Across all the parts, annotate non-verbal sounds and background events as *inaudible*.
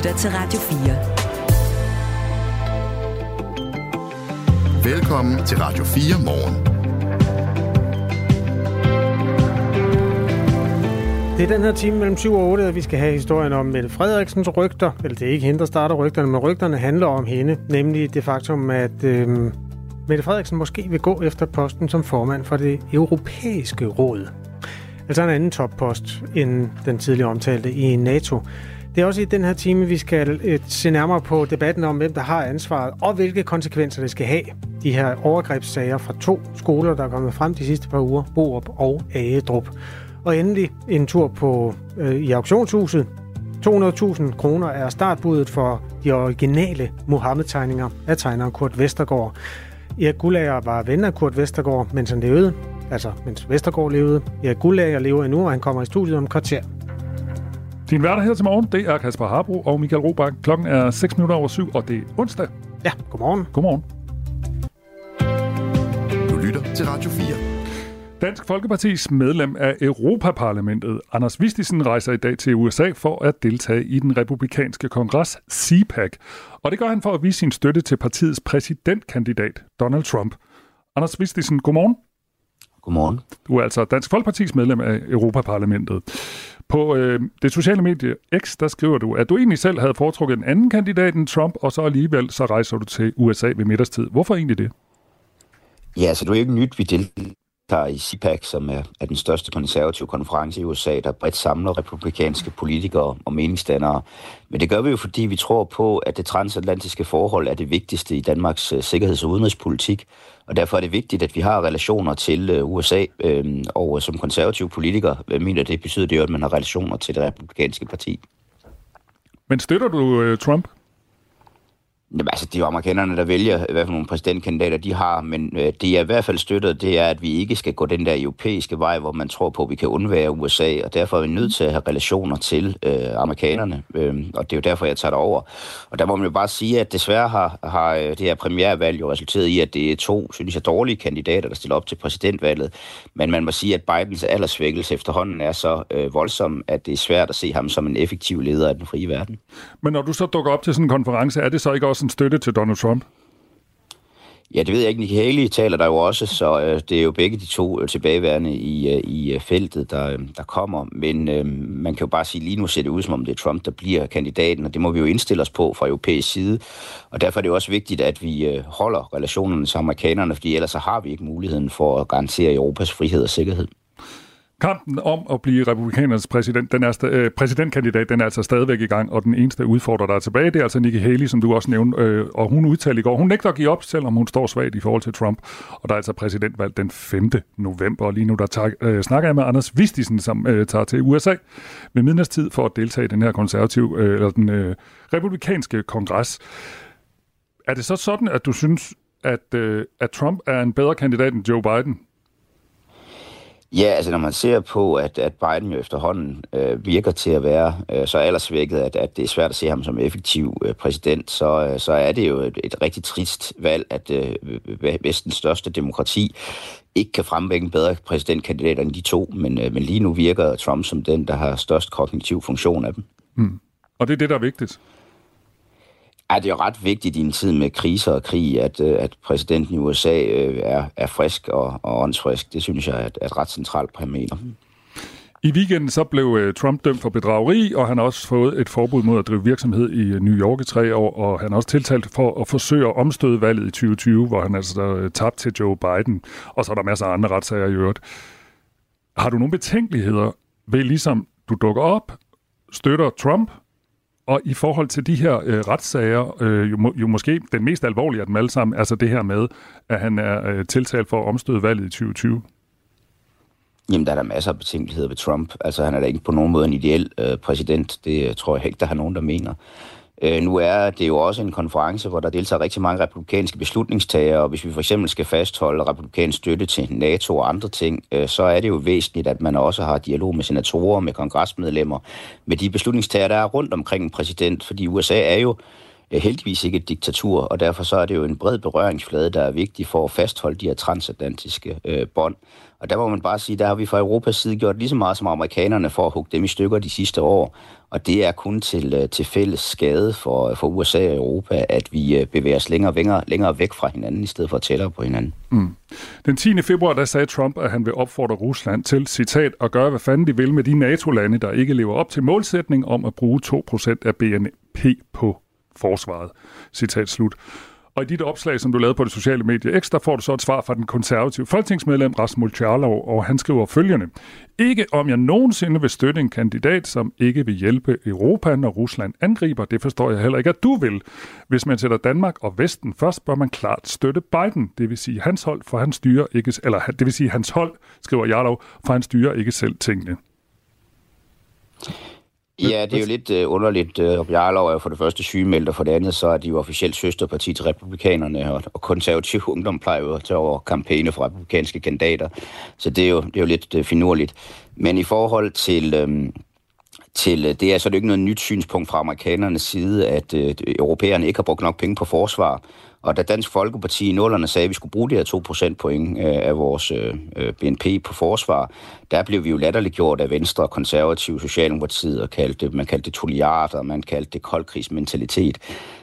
lytter til Radio 4. Velkommen til Radio 4 morgen. Det er den her time mellem 7 og 8, at vi skal have historien om Mette Frederiksens rygter. Eller det er ikke hende, der starter rygterne, men rygterne handler om hende. Nemlig det faktum, at øh, Mette Frederiksen måske vil gå efter posten som formand for det europæiske råd. Altså en anden toppost end den tidligere omtalte i NATO. Det er også i den her time, vi skal øh, se nærmere på debatten om, hvem der har ansvaret, og hvilke konsekvenser det skal have. De her overgrebssager fra to skoler, der er kommet frem de sidste par uger, Borup og Agedrup. Og endelig en tur på øh, i auktionshuset. 200.000 kroner er startbuddet for de originale Mohammed-tegninger af tegneren Kurt Vestergaard. Erik Gullager var ven af Kurt Vestergaard, mens han levede. Altså, mens Vestergaard levede. Erik Gullager lever endnu, og han kommer i studiet om kvarter. Din hverdag her til morgen, det er Kasper Harbo og Michael Robach. Klokken er 6 minutter over 7, og det er onsdag. Ja, godmorgen. Godmorgen. Du lytter til Radio 4. Dansk Folkepartis medlem af Europaparlamentet, Anders Vistisen, rejser i dag til USA for at deltage i den republikanske kongres CPAC. Og det gør han for at vise sin støtte til partiets præsidentkandidat, Donald Trump. Anders Vistisen, godmorgen. Godmorgen. Du er altså Dansk Folkepartis medlem af Europaparlamentet. På øh, det sociale medie X, der skriver du, at du egentlig selv havde foretrukket en anden kandidat end Trump, og så alligevel så rejser du til USA ved middagstid. Hvorfor egentlig det? Ja, så altså, det er jo ikke nyt, vi deltager i CPAC, som er, er den største konservative konference i USA, der bredt samler republikanske politikere og meningsdannere. Men det gør vi jo, fordi vi tror på, at det transatlantiske forhold er det vigtigste i Danmarks øh, sikkerheds- og udenrigspolitik, og derfor er det vigtigt, at vi har relationer til USA, øh, øhm, og øh, som konservativ politiker hvad øh, mener det betyder det jo, at man har relationer til det republikanske parti. Men støtter du Trump? Jamen, altså, det er jo amerikanerne, der vælger, hvad for nogle præsidentkandidater de har, men øh, det er i hvert fald støttet, det er, at vi ikke skal gå den der europæiske vej, hvor man tror på, at vi kan undvære USA, og derfor er vi nødt til at have relationer til øh, amerikanerne, øh, og det er jo derfor, jeg tager det over. Og der må man jo bare sige, at desværre har, har øh, det her premiervalg jo resulteret i, at det er to, synes jeg, dårlige kandidater, der stiller op til præsidentvalget, men man må sige, at Bidens aldersvækkelse efterhånden er så øh, voldsom, at det er svært at se ham som en effektiv leder af den frie verden. Men når du så dukker op til sådan en konference, er det så ikke også en støtte til Donald Trump? Ja, det ved jeg ikke. Nikki Haley taler der jo også, så øh, det er jo begge de to øh, tilbageværende i, øh, i øh, feltet, der, øh, der kommer. Men øh, man kan jo bare sige, lige nu ser det ud, som om det er Trump, der bliver kandidaten, og det må vi jo indstille os på fra europæisk side. Og derfor er det jo også vigtigt, at vi øh, holder relationerne til amerikanerne, fordi ellers så har vi ikke muligheden for at garantere Europas frihed og sikkerhed. Kampen om at blive republikanernes præsident, den er, øh, præsidentkandidat, den er altså stadigvæk i gang, og den eneste udfordrer, der er tilbage, det er altså Nikki Haley, som du også nævnte, øh, og hun udtalte i går, hun nægter at give op, selvom hun står svagt i forhold til Trump, og der er altså præsidentvalg den 5. november, og lige nu der tak, øh, snakker jeg med Anders Vistisen, som øh, tager til USA ved midnadstid for at deltage i den her konservative, øh, eller den øh, republikanske kongres. Er det så sådan, at du synes, at, øh, at Trump er en bedre kandidat end Joe Biden? Ja, altså når man ser på, at, at Biden jo efterhånden øh, virker til at være øh, så aldersvækket, at, at det er svært at se ham som effektiv øh, præsident, så, øh, så er det jo et, et rigtig trist valg, at øh, vestens største demokrati ikke kan frembringe en bedre præsidentkandidat end de to, men, øh, men lige nu virker Trump som den, der har størst kognitiv funktion af dem. Mm. Og det er det, der er vigtigt? Ja, det er jo ret vigtigt i en tid med kriser og krig, at, øh, at præsidenten i USA øh, er, er frisk og, og åndsfrisk. Det synes jeg er et, et ret centralt parameter. I weekenden så blev øh, Trump dømt for bedrageri, og han har også fået et forbud mod at drive virksomhed i New York i tre år, og han har også tiltalt for at forsøge at omstøde valget i 2020, hvor han altså tabte til Joe Biden, og så er der masser af andre retssager i øvrigt. Har du nogle betænkeligheder ved ligesom du dukker op, støtter Trump, og i forhold til de her øh, retssager, øh, jo, må, jo måske den mest alvorlige af dem alle sammen, altså det her med, at han er øh, tiltalt for at omstøde valget i 2020. Jamen, der er der masser af betænkeligheder ved Trump. Altså, han er da ikke på nogen måde en ideel øh, præsident. Det øh, tror jeg ikke, der har nogen, der mener. Øh, nu er det jo også en konference, hvor der deltager rigtig mange republikanske beslutningstagere, og hvis vi for eksempel skal fastholde republikansk støtte til NATO og andre ting, øh, så er det jo væsentligt, at man også har dialog med senatorer, med kongresmedlemmer, med de beslutningstagere, der er rundt omkring en præsident, fordi USA er jo heldigvis ikke et diktatur, og derfor så er det jo en bred berøringsflade, der er vigtig for at fastholde de her transatlantiske øh, bånd. Og der må man bare sige, der har vi fra Europas side gjort lige så meget som amerikanerne for at hugge dem i stykker de sidste år. Og det er kun til, øh, til fælles skade for, for USA og Europa, at vi øh, bevæger os længere, længere, længere væk fra hinanden, i stedet for at tættere på hinanden. Mm. Den 10. februar der sagde Trump, at han vil opfordre Rusland til, citat, at gøre, hvad fanden de vil med de NATO-lande, der ikke lever op til målsætning om at bruge 2% af BNP på forsvaret. Citat slut. Og i dit opslag, som du lavede på det sociale medie X, der får du så et svar fra den konservative folketingsmedlem Rasmus Charlov, og han skriver følgende. Ikke om jeg nogensinde vil støtte en kandidat, som ikke vil hjælpe Europa, når Rusland angriber. Det forstår jeg heller ikke, at du vil. Hvis man sætter Danmark og Vesten først, bør man klart støtte Biden. Det vil sige hans hold, for han styrer ikke, eller det vil sige hans hold, skriver Jarlov, for han styrer ikke selv tingene. Ja, det er jo lidt uh, underligt. Uh, Jarlov er for det første sygemeldt, og for det andet så er de jo officielt søsterparti til republikanerne, og, og konservativ *laughs* ungdom plejer jo at tage over kampagne for republikanske kandidater. Så det er jo, det er jo lidt uh, finurligt. Men i forhold til... Um, til det er så det er ikke noget nyt synspunkt fra amerikanernes side, at uh, europæerne ikke har brugt nok penge på forsvar. Og da Dansk Folkeparti i nullerne sagde, at vi skulle bruge de her 2 procentpoint øh, af vores øh, øh, BNP på forsvar, der blev vi jo latterliggjort af Venstre, Konservative, Socialdemokratiet, og kaldte det, man kaldte det toliarder, man kaldte det koldkrigsmentalitet.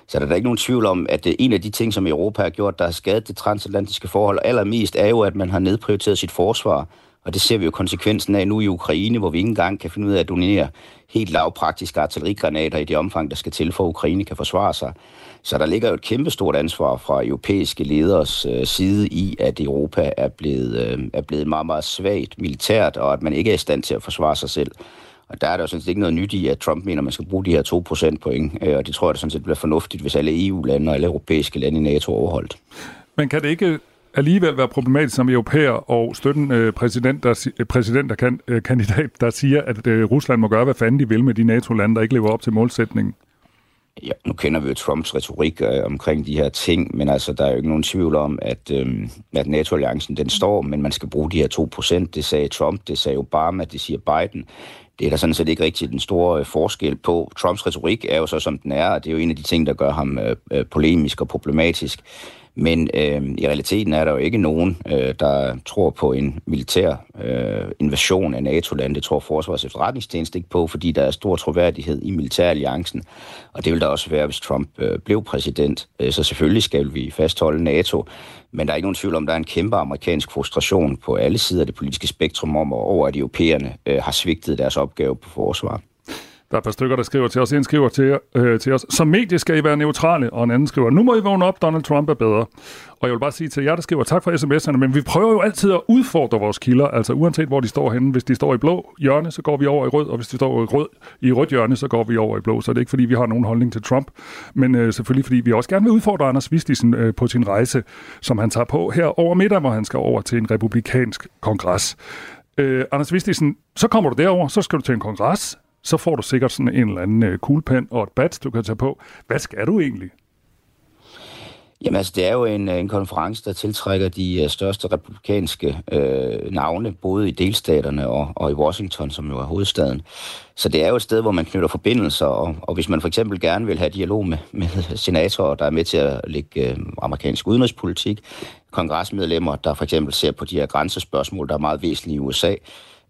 Så der er der ikke nogen tvivl om, at en af de ting, som Europa har gjort, der har skadet det transatlantiske forhold allermest, er jo, at man har nedprioriteret sit forsvar. Og det ser vi jo konsekvensen af nu i Ukraine, hvor vi ikke engang kan finde ud af at donere helt lavpraktiske artillerigranater i det omfang, der skal til for, at Ukraine kan forsvare sig. Så der ligger jo et kæmpestort ansvar fra europæiske leders øh, side i, at Europa er blevet, øh, er blevet meget, meget svagt militært, og at man ikke er i stand til at forsvare sig selv. Og der er der jo sådan set ikke noget nyt i, at Trump mener, at man skal bruge de her 2% point, øh, og det tror jeg da sådan set bliver fornuftigt, hvis alle EU-lande og alle europæiske lande i NATO overholdt. Men kan det ikke alligevel være problematisk som europæer og støtten øh, præsident, der, præsident der kan, øh, kandidat, der siger, at øh, Rusland må gøre, hvad fanden de vil med de NATO-lande, der ikke lever op til målsætningen? Ja, nu kender vi jo Trumps retorik øh, omkring de her ting, men altså, der er jo ikke nogen tvivl om, at, øh, at NATO-alliancen den står, men man skal bruge de her 2%. Det sagde Trump, det sagde Obama, det siger Biden. Det er der sådan set ikke rigtig den store øh, forskel på. Trumps retorik er jo så, som den er, og det er jo en af de ting, der gør ham øh, øh polemisk og problematisk. Men øh, i realiteten er der jo ikke nogen, øh, der tror på en militær øh, invasion af NATO-land. Det tror Forsvars efterretningstjeneste ikke på, fordi der er stor troværdighed i militæralliancen. Og det vil der også være, hvis Trump øh, blev præsident. Øh, så selvfølgelig skal vi fastholde NATO. Men der er ikke nogen tvivl om, at der er en kæmpe amerikansk frustration på alle sider af det politiske spektrum om, over at europæerne øh, har svigtet deres opgave på forsvar. Der er et par stykker, der skriver til os. En skriver til, øh, til os, som medie skal I være neutrale, og en anden skriver, nu må I vågne op, Donald Trump er bedre. Og jeg vil bare sige til jer, der skriver tak for sms'erne, men vi prøver jo altid at udfordre vores kilder, altså uanset hvor de står henne. Hvis de står i blå hjørne, så går vi over i rød, og hvis de står i rød, i rødt hjørne, så går vi over i blå. Så det er ikke fordi, vi har nogen holdning til Trump, men øh, selvfølgelig fordi vi også gerne vil udfordre Anders Vistisen øh, på sin rejse, som han tager på her over middag, hvor han skal over til en republikansk kongres. Øh, Anders Vistisen, så kommer du derover, så skal du til en kongres så får du sikkert sådan en eller anden øh, kuglepen og et badge, du kan tage på. Hvad skal du egentlig? Jamen altså, det er jo en, øh, en konference, der tiltrækker de øh, største republikanske øh, navne, både i delstaterne og, og i Washington, som jo er hovedstaden. Så det er jo et sted, hvor man knytter forbindelser, og, og hvis man for eksempel gerne vil have dialog med, med senatorer, der er med til at lægge øh, amerikansk udenrigspolitik, kongresmedlemmer, der for eksempel ser på de her grænsespørgsmål, der er meget væsentlige i USA,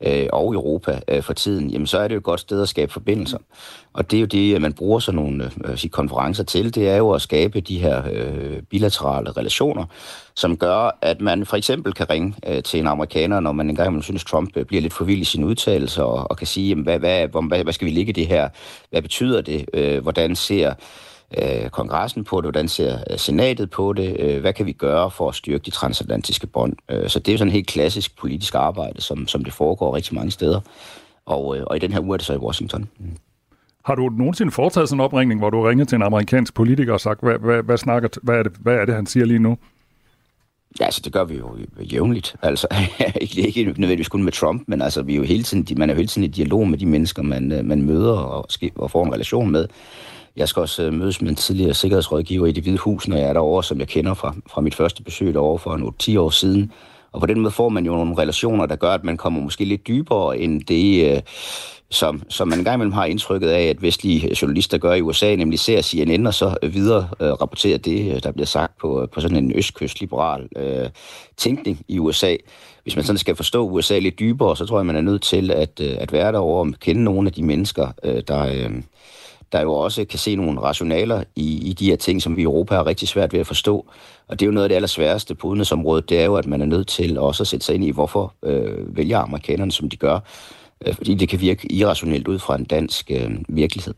øh, og Europa øh, for tiden, jamen så er det jo et godt sted at skabe forbindelser. Og det er jo det, man bruger sådan nogle øh, konferencer til, det er jo at skabe de her øh, bilaterale relationer, som gør, at man for eksempel kan ringe øh, til en amerikaner, når man engang man synes, Trump øh, bliver lidt for vild i sine udtalelser, og, og kan sige, jamen, hvad, hvad, hvad, hvad skal vi ligge det her? Hvad betyder det? Øh, hvordan ser øh, kongressen på det, hvordan ser øh, senatet på det, øh, hvad kan vi gøre for at styrke de transatlantiske bånd. Øh, så det er jo sådan helt klassisk politisk arbejde, som, som det foregår rigtig mange steder. Og, øh, og i den her uge er det så i Washington. Mm. Har du nogensinde foretaget sådan en opringning, hvor du ringer til en amerikansk politiker og sagt, hvad, hvad, hvad, snakker, hvad, er det, hvad er det, han siger lige nu? Ja, altså det gør vi jo jævnligt. Altså *laughs* ikke, ikke nødvendigvis kun med Trump, men altså vi er jo hele tiden, man er jo hele tiden i dialog med de mennesker, man, man møder og, og får en relation med. Jeg skal også øh, mødes med en tidligere sikkerhedsrådgiver i det hvide hus, når jeg er derovre, som jeg kender fra, fra mit første besøg derovre for en 10 år siden. Og på den måde får man jo nogle relationer, der gør, at man kommer måske lidt dybere end det, øh, som, som man engang imellem har indtrykket af, at vestlige øh, journalister gør i USA, nemlig ser CNN og så øh, videre øh, rapporterer det, der bliver sagt på, på sådan en østkyst-liberal øh, tænkning i USA. Hvis man sådan skal forstå USA lidt dybere, så tror jeg, man er nødt til at, at være derovre og kende nogle af de mennesker, øh, der, øh, der jo også kan se nogle rationaler i, i de her ting, som vi i Europa har rigtig svært ved at forstå. Og det er jo noget af det allersværeste på udenrigsområdet, det er jo, at man er nødt til også at sætte sig ind i, hvorfor øh, vælger amerikanerne, som de gør. Øh, fordi det kan virke irrationelt ud fra en dansk øh, virkelighed.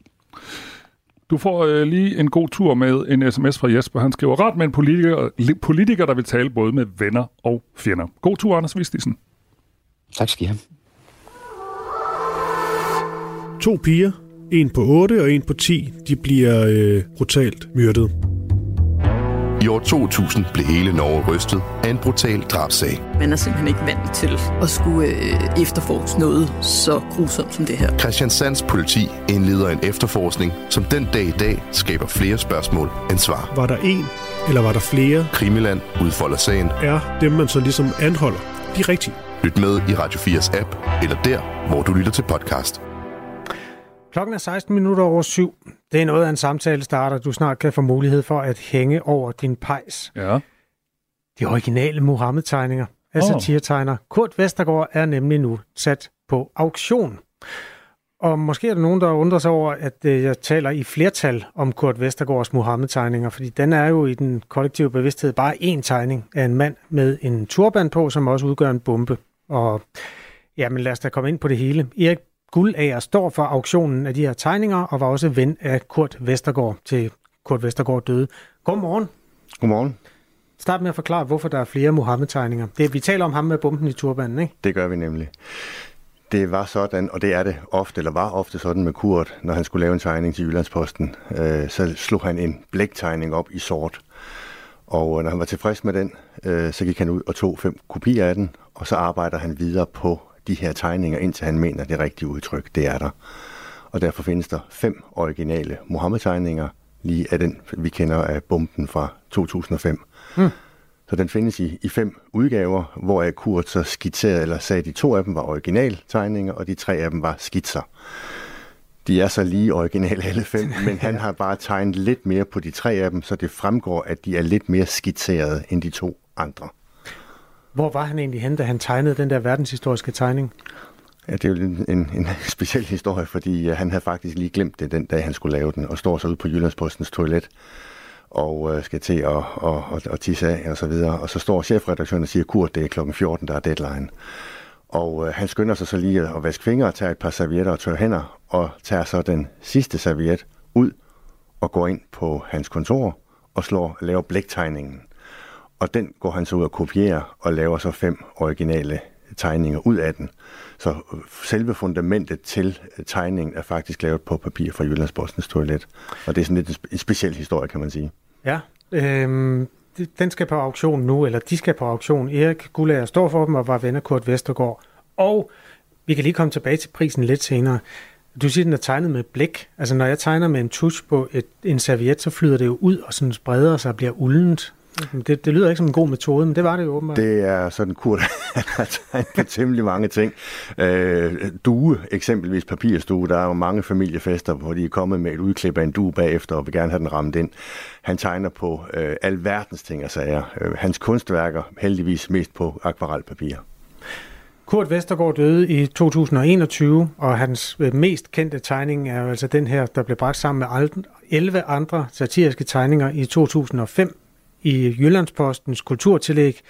Du får øh, lige en god tur med en sms fra Jesper. Han skriver, ret med en politiker, politiker, der vil tale både med venner og fjender. God tur, Anders Vistisen. Tak skal I have. To piger, en på 8 og en på 10, de bliver øh, brutalt myrdet. I år 2000 blev hele Norge rystet af en brutal drabsag. Man er simpelthen ikke vant til at skulle øh, efterforske noget så grusomt som det her. Christian Sands politi indleder en efterforskning, som den dag i dag skaber flere spørgsmål end svar. Var der en, eller var der flere? Krimiland udfolder sagen. Er dem, man så ligesom anholder, de rigtige? Lyt med i Radio 4's app, eller der, hvor du lytter til podcast. Klokken er 16 minutter over syv. Det er noget af en samtale starter, du snart kan få mulighed for at hænge over din pejs. Ja. De originale Mohammed-tegninger af Åh. satiretegner Kurt Vestergaard er nemlig nu sat på auktion. Og måske er der nogen, der undrer sig over, at øh, jeg taler i flertal om Kurt Vestergaards Mohammed-tegninger, fordi den er jo i den kollektive bevidsthed bare én tegning af en mand med en turban på, som også udgør en bombe. Og ja, men lad os da komme ind på det hele. Erik Guldager står for auktionen af de her tegninger, og var også ven af Kurt Vestergaard til Kurt Vestergaard døde. Godmorgen. Godmorgen. Start med at forklare, hvorfor der er flere Mohammed-tegninger. Det, vi taler om ham med bomben i turbanen, ikke? Det gør vi nemlig. Det var sådan, og det er det ofte, eller var ofte sådan med Kurt, når han skulle lave en tegning til Jyllandsposten, øh, så slog han en blæktegning op i sort. Og når han var tilfreds med den, øh, så gik han ud og tog fem kopier af den, og så arbejder han videre på de her tegninger, indtil han mener, det rigtige udtryk, det er der. Og derfor findes der fem originale Mohammed-tegninger, lige af den, vi kender af bomben fra 2005. Hmm. Så den findes i, i fem udgaver, hvor Kurt så skitserede, eller sagde, at de to af dem var originaltegninger, og de tre af dem var skitser. De er så lige originale alle fem, *laughs* men han har bare tegnet lidt mere på de tre af dem, så det fremgår, at de er lidt mere skitserede end de to andre. Hvor var han egentlig hen, da han tegnede den der verdenshistoriske tegning? Ja, det er jo en, en, en *laughs* speciel historie, fordi uh, han havde faktisk lige glemt det den dag, han skulle lave den, og står så ude på Jyllandspostens toilet og uh, skal til at, og, og, og tisse af og så videre. Og så står chefredaktøren og siger, Kurt, det er klokken 14, der er deadline. Og uh, han skynder sig så lige at vaske fingre og tager et par servietter og tørre hænder, og tager så den sidste serviet ud og går ind på hans kontor og slår, laver blæktegningen. Og den går han så ud og kopierer og laver så fem originale tegninger ud af den. Så selve fundamentet til tegningen er faktisk lavet på papir fra Jyllandsbostens toilet. Og det er sådan lidt en spe- en speciel historie, kan man sige. Ja, øhm, den skal på auktion nu, eller de skal på auktion. Erik Gullager står for dem og var ven af Kurt Vestergaard. Og vi kan lige komme tilbage til prisen lidt senere. Du siger, den er tegnet med blæk. Altså, når jeg tegner med en tusch på et, en serviet, så flyder det jo ud og sådan spreder sig og bliver uldent. Det, det lyder ikke som en god metode, men det var det jo åbenbart. Det er sådan, Kurt han har tegnet på temmelig mange ting. Øh, due, eksempelvis papirstue, der er jo mange familiefester, hvor de er kommet med et udklip af en due bagefter og vil gerne have den ramt ind. Han tegner på øh, alverdens ting og sager. Øh, hans kunstværker heldigvis mest på akvarelpapir. Kurt Vestergaard døde i 2021, og hans øh, mest kendte tegning er jo altså den her, der blev bragt sammen med alt- 11 andre satiriske tegninger i 2005 i Jyllandspostens kulturtillæg,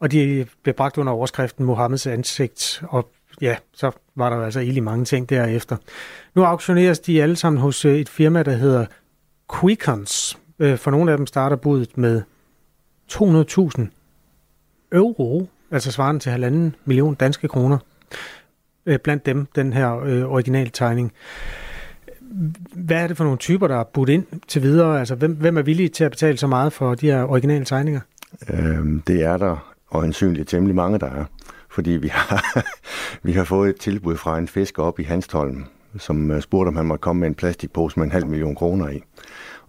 og de blev bragt under overskriften Mohammeds ansigt, og ja, så var der jo altså egentlig mange ting derefter. Nu auktioneres de alle sammen hos øh, et firma, der hedder Quickons. Øh, for nogle af dem starter budet med 200.000 euro, altså svarende til halvanden million danske kroner. Øh, blandt dem den her originale tegning. Hvad er det for nogle typer, der er budt ind til videre? Altså, hvem, hvem er villige til at betale så meget for de her originale tegninger? Øhm, det er der øjensynligt temmelig mange, der er. Fordi vi har, *laughs* vi har fået et tilbud fra en fisker op i Hanstholm, som øh, spurgte, om han måtte komme med en plastikpose med en halv million kroner i.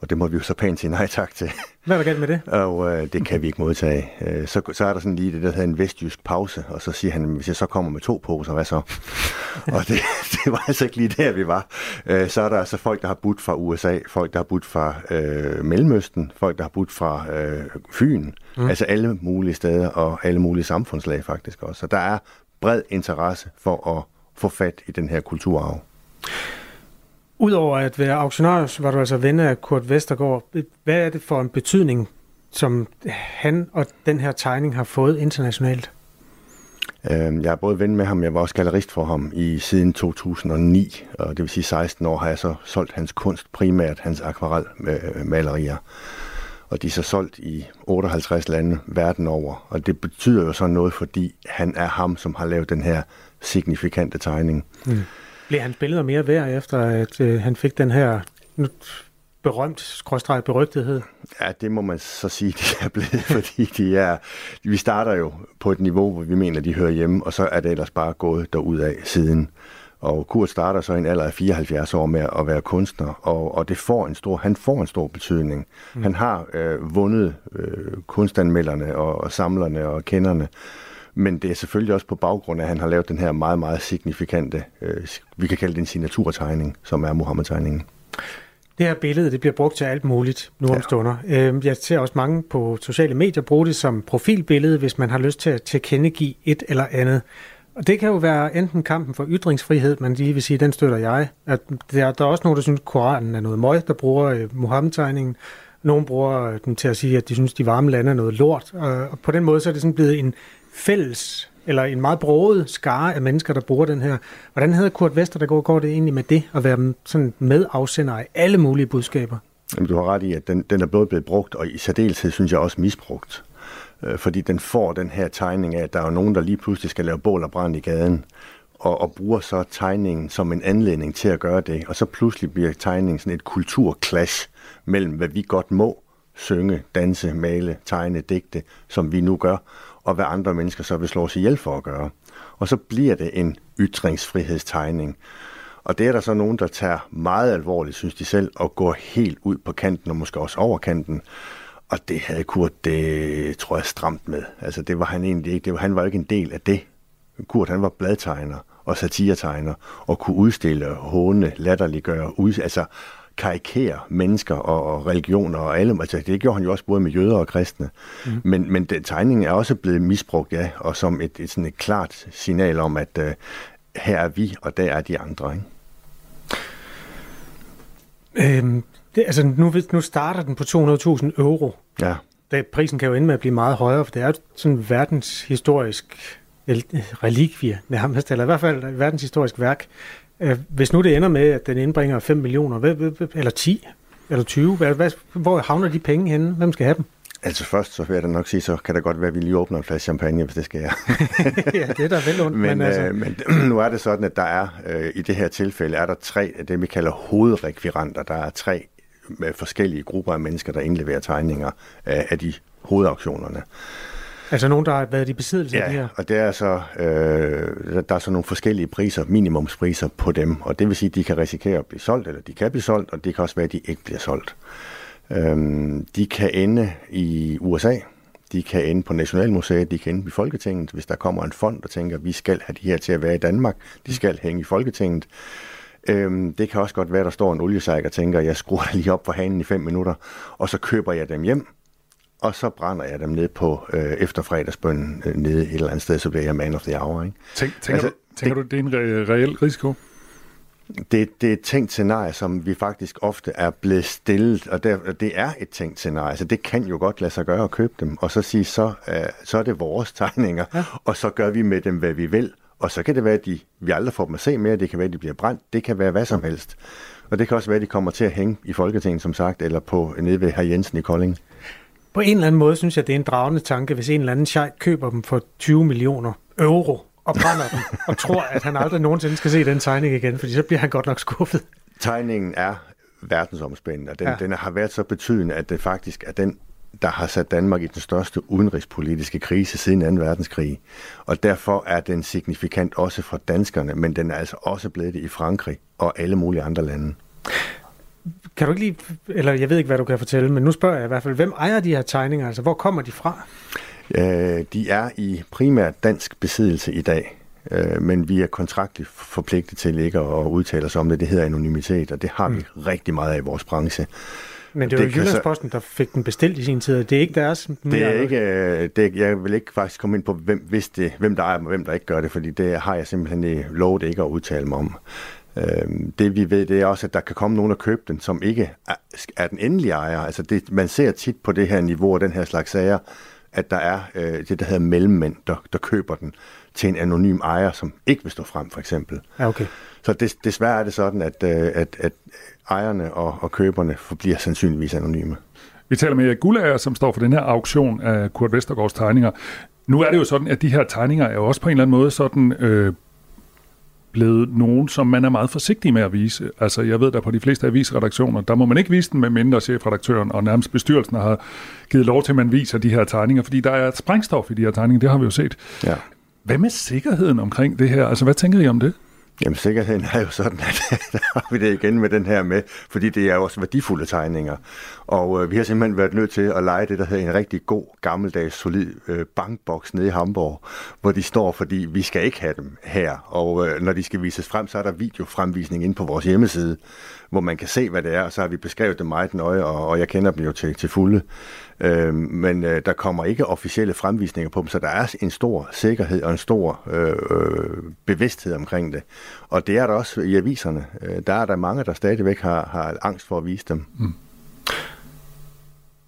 Og det må vi jo så pænt sige nej tak til. Hvad er der galt med det? Og øh, det kan vi ikke modtage. Øh, så, så er der sådan lige det, der hedder en vestjysk pause, og så siger han, hvis jeg så kommer med to poser, hvad så? *laughs* og det, *laughs* det var altså ikke lige der, vi var. Øh, så er der altså folk, der har budt fra USA, folk, der har budt fra øh, Mellemøsten, folk, der har budt fra øh, Fyn, mm. altså alle mulige steder og alle mulige samfundslag faktisk også. Så der er bred interesse for at få fat i den her kulturarv. Udover at være auktionær, var du altså ven af Kurt Vestergaard. Hvad er det for en betydning, som han og den her tegning har fået internationalt? Øhm, jeg er både ven med ham, jeg var også gallerist for ham i siden 2009, og det vil sige 16 år har jeg så solgt hans kunst, primært hans akvarelmalerier. Og de er så solgt i 58 lande verden over, og det betyder jo så noget, fordi han er ham, som har lavet den her signifikante tegning. Mm. Bliver hans billeder mere værd, efter at øh, han fik den her berømt, skråstreget berygtighed? Ja, det må man så sige, *laughs* de er blevet, fordi de er, vi starter jo på et niveau, hvor vi mener, de hører hjemme, og så er det ellers bare gået af siden. Og Kurt starter så i en alder af 74 år med at være kunstner, og, og det får en stor, han får en stor betydning. Mm. Han har øh, vundet øh, kunstanmelderne og, og samlerne og kenderne, men det er selvfølgelig også på baggrund af, at han har lavet den her meget, meget signifikante, øh, vi kan kalde det en signaturtegning, som er Mohammed-tegningen. Det her billede det bliver brugt til alt muligt nu om ja. stunder. Øhm, jeg ser også mange på sociale medier bruge det som profilbillede, hvis man har lyst til at tilkendegive et eller andet. Og det kan jo være enten kampen for ytringsfrihed, man lige vil sige, den støtter jeg. At der, der er også nogen, der synes, at Koranen er noget møg, der bruger øh, Mohammed-tegningen. Nogle bruger den til at sige, at de synes, at de varme lande er noget lort. Og på den måde så er det sådan blevet en fælles, eller en meget broget skare af mennesker, der bruger den her. Hvordan hedder Kurt Vester, der går, går det egentlig med det, at være sådan medafsender af alle mulige budskaber? Jamen, du har ret i, at den, den er både blevet brugt, og i særdeleshed synes jeg også misbrugt. Øh, fordi den får den her tegning af, at der er nogen, der lige pludselig skal lave bål og brand i gaden, og, og bruger så tegningen som en anledning til at gøre det. Og så pludselig bliver tegningen sådan et kulturklash mellem, hvad vi godt må synge, danse, male, tegne, digte, som vi nu gør, og hvad andre mennesker så vil slå sig ihjel for at gøre. Og så bliver det en ytringsfrihedstegning. Og det er der så nogen, der tager meget alvorligt, synes de selv, og går helt ud på kanten, og måske også over kanten. Og det havde Kurt, det tror jeg, stramt med. Altså det var han egentlig ikke. Det var, han var ikke en del af det. Kurt, han var bladtegner og satiretegner, og kunne udstille, håne, latterliggøre, ud, altså karikere mennesker og, og religioner og alle. Altså, det gjorde han jo også både med jøder og kristne. Mm. Men, men den tegning er også blevet misbrugt, ja, og som et, et, sådan et klart signal om, at uh, her er vi, og der er de andre. Ikke? Øhm, det, altså, nu, nu starter den på 200.000 euro. Ja. Det, prisen kan jo ende med at blive meget højere, for det er sådan verdenshistorisk relikvie nærmest, eller i hvert fald et verdenshistorisk værk. Øh, hvis nu det ender med, at den indbringer 5 millioner, eller 10, eller 20, hvad, hvor havner de penge henne? Hvem skal have dem? Altså først, så vil jeg da nok sige, så kan det godt være, at vi lige åbner en flaske champagne, hvis det skal jeg. *laughs* ja, det er da vel ondt. Men, men, altså... øh, men *clears throat* nu er det sådan, at der er, øh, i det her tilfælde, er der tre af det, vi kalder hovedrekviranter. Der er tre med forskellige grupper af mennesker, der indleverer tegninger af, af de hovedauktionerne. Altså nogen, der har været i besiddelse ja, af det her? og det er så, øh, der er så nogle forskellige priser, minimumspriser på dem, og det vil sige, at de kan risikere at blive solgt, eller de kan blive solgt, og det kan også være, at de ikke bliver solgt. Øhm, de kan ende i USA, de kan ende på Nationalmuseet, de kan ende i Folketinget, hvis der kommer en fond, der tænker, at vi skal have de her til at være i Danmark, de skal hænge i Folketinget. Øhm, det kan også godt være, at der står en oliesejk og tænker, jeg skruer lige op for hanen i fem minutter, og så køber jeg dem hjem, og så brænder jeg dem ned på øh, efterfredagsbønnen øh, nede et eller andet sted, så bliver jeg man of the hour. Ikke? Tænk, tænker altså, du, tænker det, du, det er en re- reel risiko? Det, det er et tænkt scenarie, som vi faktisk ofte er blevet stillet, og der, det er et tænkt scenarie, så det kan jo godt lade sig gøre at købe dem, og så sige, så, øh, så er det vores tegninger, ja. og så gør vi med dem, hvad vi vil, og så kan det være, at de, vi aldrig får dem at se mere, det kan være, at de bliver brændt, det kan være hvad som helst. Og det kan også være, at de kommer til at hænge i Folketinget, som sagt, eller på nede ved herr Jensen i Kolding. På en eller anden måde synes jeg, det er en dragende tanke, hvis en eller anden sheik køber dem for 20 millioner euro og brænder dem, og tror, at han aldrig nogensinde skal se den tegning igen, fordi så bliver han godt nok skuffet. Tegningen er verdensomspændende, og den, ja. den har været så betydende, at det faktisk er den, der har sat Danmark i den største udenrigspolitiske krise siden 2. verdenskrig. Og derfor er den signifikant også for danskerne, men den er altså også blevet det i Frankrig og alle mulige andre lande Kan du ikke lige, eller jeg ved ikke, hvad du kan fortælle, men nu spørger jeg i hvert fald, hvem ejer de her tegninger? Altså, hvor kommer de fra? Øh, de er i primært dansk besiddelse i dag, øh, men vi er kontraktligt forpligtet til ikke at udtale os om det. Det hedder anonymitet, og det har mm. vi rigtig meget af i vores branche. Men det var det Jyllandsposten, der fik den bestilt i sin tid. Det er ikke deres... Det er ikke, øh, det er, jeg vil ikke faktisk komme ind på, hvem, hvis det, hvem der ejer dem, og hvem der ikke gør det, fordi det har jeg simpelthen lovet ikke at udtale mig om. Øhm, det vi ved, det er også, at der kan komme nogen og købe den, som ikke er, er den endelige ejer. Altså det, man ser tit på det her niveau og den her slags sager, at der er øh, det, der hedder mellemmænd, der, der køber den til en anonym ejer, som ikke vil stå frem, for eksempel. Ja, okay. Så des, desværre er det sådan, at, øh, at, at ejerne og, og køberne forbliver sandsynligvis anonyme. Vi taler med Erik Gullager, som står for den her auktion af Kurt Vestergaards tegninger. Nu er det jo sådan, at de her tegninger er jo også på en eller anden måde sådan øh, blevet nogen, som man er meget forsigtig med at vise. Altså, jeg ved, der på de fleste avisredaktioner, der må man ikke vise den med mindre chefredaktøren, og nærmest bestyrelsen har givet lov til, at man viser de her tegninger, fordi der er et sprængstof i de her tegninger, det har vi jo set. Ja. Hvad med sikkerheden omkring det her? Altså, hvad tænker I om det? Jamen sikkerheden er jo sådan, at *laughs* der har vi det igen med den her med, fordi det er jo også værdifulde tegninger. Og øh, vi har simpelthen været nødt til at lege det, der hedder en rigtig god, gammeldags, solid øh, bankboks nede i Hamburg, hvor de står, fordi vi skal ikke have dem her. Og øh, når de skal vises frem, så er der videofremvisning inde på vores hjemmeside, hvor man kan se, hvad det er, og så har vi beskrevet det meget nøje, og, og jeg kender dem jo til, til fulde. Øh, men øh, der kommer ikke officielle fremvisninger på dem, så der er en stor sikkerhed og en stor øh, øh, bevidsthed omkring det. Og det er der også i aviserne. Øh, der er der mange, der stadigvæk har, har angst for at vise dem. Mm.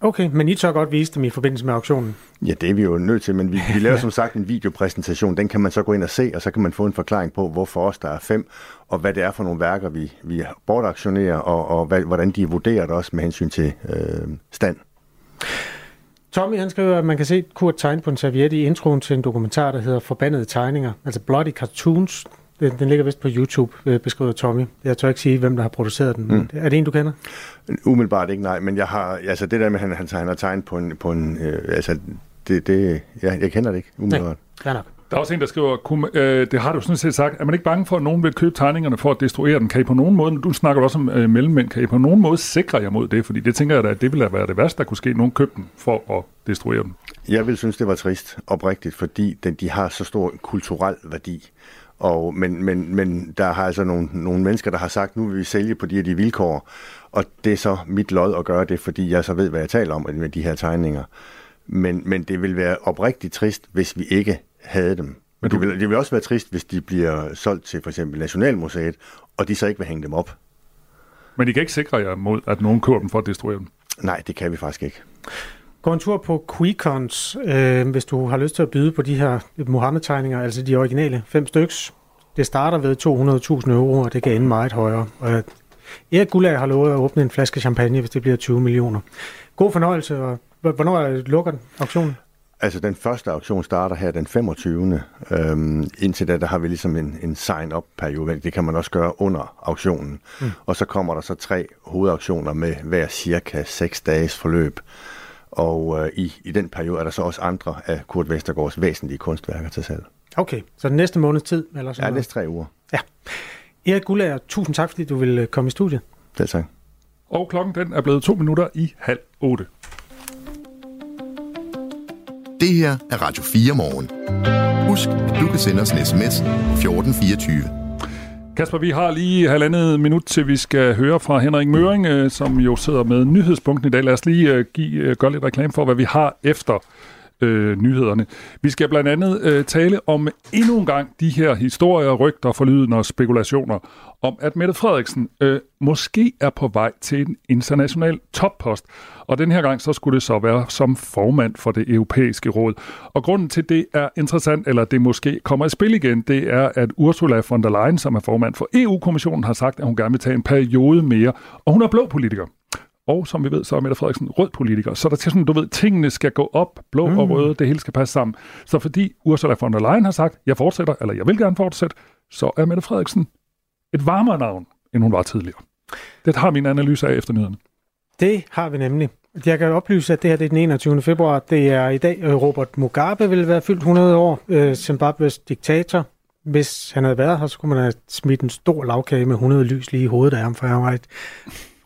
Okay, men I tør godt vise dem i forbindelse med auktionen? Ja, det er vi jo nødt til, men vi, vi laver *laughs* som sagt en videopræsentation. Den kan man så gå ind og se, og så kan man få en forklaring på, hvorfor os der er fem, og hvad det er for nogle værker, vi, vi bortaktionerer, og, og hvad, hvordan de vurderer det også med hensyn til øh, stand. Tommy han skriver, at man kan se Kurt tegne på en serviette i introen til en dokumentar, der hedder Forbandede tegninger, altså Bloody Cartoons. Den, den ligger vist på YouTube, øh, beskriver Tommy. Jeg tør ikke sige, hvem der har produceret den. Mm. Er det en, du kender? Umiddelbart ikke, nej. Men jeg har, altså det der med, at han, han, han har tegnet på en, på en øh, altså det, det, ja, jeg kender det ikke umiddelbart. Nej, nok. Der er også en, der skriver, kunne, øh, det har du sådan set sagt, er man ikke bange for, at nogen vil købe tegningerne for at destruere den? Kan I på nogen måde, du snakker også om øh, mellemmænd, kan I på nogen måde sikre jer mod det? Fordi det tænker jeg da, at det ville være det værste, der kunne ske. Nogen købte den for at destruere den. Jeg vil synes, det var trist, oprigtigt, fordi den, de har så stor kulturel værdi. Og, men, men, men der har altså nogle, nogle mennesker, der har sagt, nu vil vi sælge på de her de vilkår. Og det er så mit lod at gøre det, fordi jeg så ved, hvad jeg taler om med de her tegninger. Men, men det vil være oprigtigt trist, hvis vi ikke havde dem. Men du... det, vil, det vil også være trist, hvis de bliver solgt til for eksempel Nationalmuseet, og de så ikke vil hænge dem op. Men I kan ikke sikre jer mod, at nogen køber dem for at destruere dem? Nej, det kan vi faktisk ikke. Gå en tur på Quicons, øh, hvis du har lyst til at byde på de her Mohammed-tegninger, altså de originale fem styks. Det starter ved 200.000 euro, og det kan ende meget højere. Og Erik Gullag har lovet at åbne en flaske champagne, hvis det bliver 20 millioner. God fornøjelse, og hvornår lukker den auktionen? Altså, den første auktion starter her den 25. Øhm, indtil da, der har vi ligesom en, en sign-up-periode. Det kan man også gøre under auktionen. Mm. Og så kommer der så tre hovedauktioner med hver cirka 6 dages forløb. Og øh, i, i den periode er der så også andre af Kurt Vestergaards væsentlige kunstværker til salg. Okay, så den næste måneds tid? Eller sådan ja, næste tre uger. Ja. Erik Gullager, tusind tak, fordi du vil komme i studiet. Selv tak. Og klokken den er blevet to minutter i halv otte. Det her er Radio 4 morgen. Husk, at du kan sende os en sms 1424. Kasper, vi har lige halvandet minut til, vi skal høre fra Henrik Møring, øh, som jo sidder med nyhedspunkten i dag. Lad os lige øh, give, øh, gøre lidt reklame for, hvad vi har efter øh, nyhederne. Vi skal blandt andet øh, tale om endnu en gang de her historier, rygter, forlydende og spekulationer om, at Mette Frederiksen øh, måske er på vej til en international toppost. Og den her gang så skulle det så være som formand for det europæiske råd. Og grunden til det er interessant, eller det måske kommer i spil igen, det er, at Ursula von der Leyen, som er formand for EU-kommissionen, har sagt, at hun gerne vil tage en periode mere. Og hun er blå politiker. Og som vi ved, så er Mette Frederiksen rød politiker. Så der til sådan, du ved, tingene skal gå op, blå mm. og røde, det hele skal passe sammen. Så fordi Ursula von der Leyen har sagt, jeg fortsætter, eller jeg vil gerne fortsætte, så er Mette Frederiksen et varmere navn, end hun var tidligere. Det har min analyse af efter nyhederne. Det har vi nemlig. Jeg kan oplyse, at det her det er den 21. februar. Det er i dag, øh, Robert Mugabe vil være fyldt 100 år, øh, Zimbabwes diktator. Hvis han havde været her, så kunne man have smidt en stor lavkage med 100 lys lige i hovedet af ham, for han var et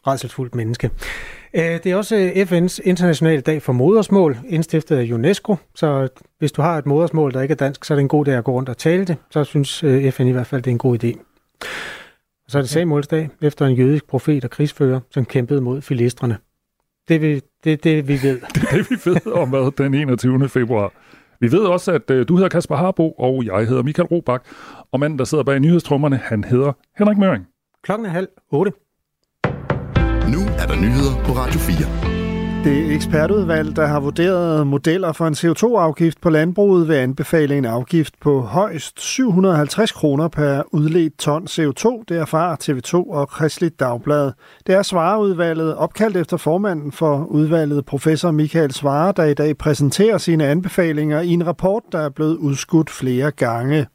redselsfuldt menneske. Øh, det er også FN's internationale dag for modersmål, indstiftet af UNESCO. Så hvis du har et modersmål, der ikke er dansk, så er det en god dag at gå rundt og tale det. Så synes øh, FN i hvert fald, det er en god idé. Og så er det Samuelsdag, efter en jødisk profet og krigsfører, som kæmpede mod filistrene. Det vi, det, det, vi ved. *laughs* Det er det, vi ved om hvad, den 21. februar. Vi ved også, at øh, du hedder Kasper Harbo, og jeg hedder Michael Robach. Og manden, der sidder bag nyhedstrummerne, han hedder Henrik Møring. Klokken er halv otte. Nu er der nyheder på Radio 4. Det ekspertudvalg, der har vurderet modeller for en CO2-afgift på landbruget, vil anbefale en afgift på højst 750 kroner per udledt ton CO2. Det erfarer TV2 og Kristeligt Dagblad. Det er Svareudvalget, opkaldt efter formanden for udvalget, professor Michael Svare, der i dag præsenterer sine anbefalinger i en rapport, der er blevet udskudt flere gange.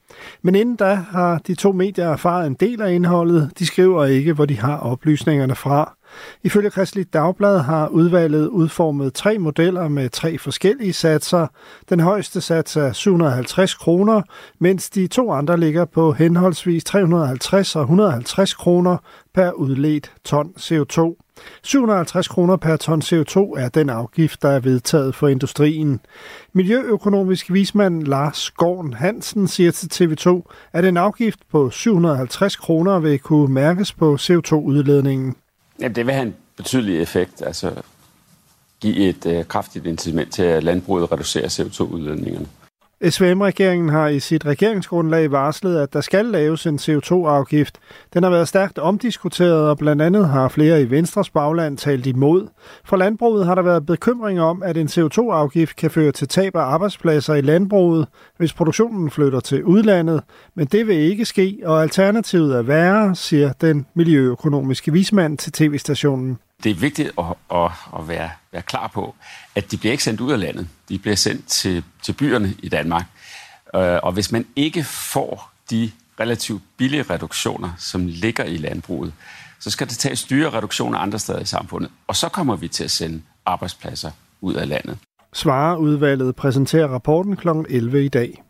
Men inden da har de to medier erfaret en del af indholdet. De skriver ikke, hvor de har oplysningerne fra. Ifølge Kristelig Dagblad har udvalget udformet tre modeller med tre forskellige satser. Den højeste sats er 750 kroner, mens de to andre ligger på henholdsvis 350 og 150 kroner per udledt ton CO2. 750 kroner per ton CO2 er den afgift, der er vedtaget for industrien. Miljøøkonomisk vismand Lars Gården Hansen siger til TV2, at en afgift på 750 kroner vil kunne mærkes på CO2-udledningen. Jamen, det vil have en betydelig effekt, altså give et øh, kraftigt incitament til, at landbruget reducerer CO2-udledningerne. SVM-regeringen har i sit regeringsgrundlag varslet, at der skal laves en CO2-afgift. Den har været stærkt omdiskuteret, og blandt andet har flere i Venstres bagland talt imod. For landbruget har der været bekymring om, at en CO2-afgift kan føre til tab af arbejdspladser i landbruget, hvis produktionen flytter til udlandet. Men det vil ikke ske, og alternativet er værre, siger den miljøøkonomiske vismand til tv-stationen det er vigtigt at, at, at være, være klar på, at de bliver ikke sendt ud af landet. De bliver sendt til, til byerne i Danmark. Øh, og hvis man ikke får de relativt billige reduktioner, som ligger i landbruget, så skal det tages dyre reduktioner andre steder i samfundet. Og så kommer vi til at sende arbejdspladser ud af landet. Svareudvalget præsenterer rapporten kl. 11 i dag.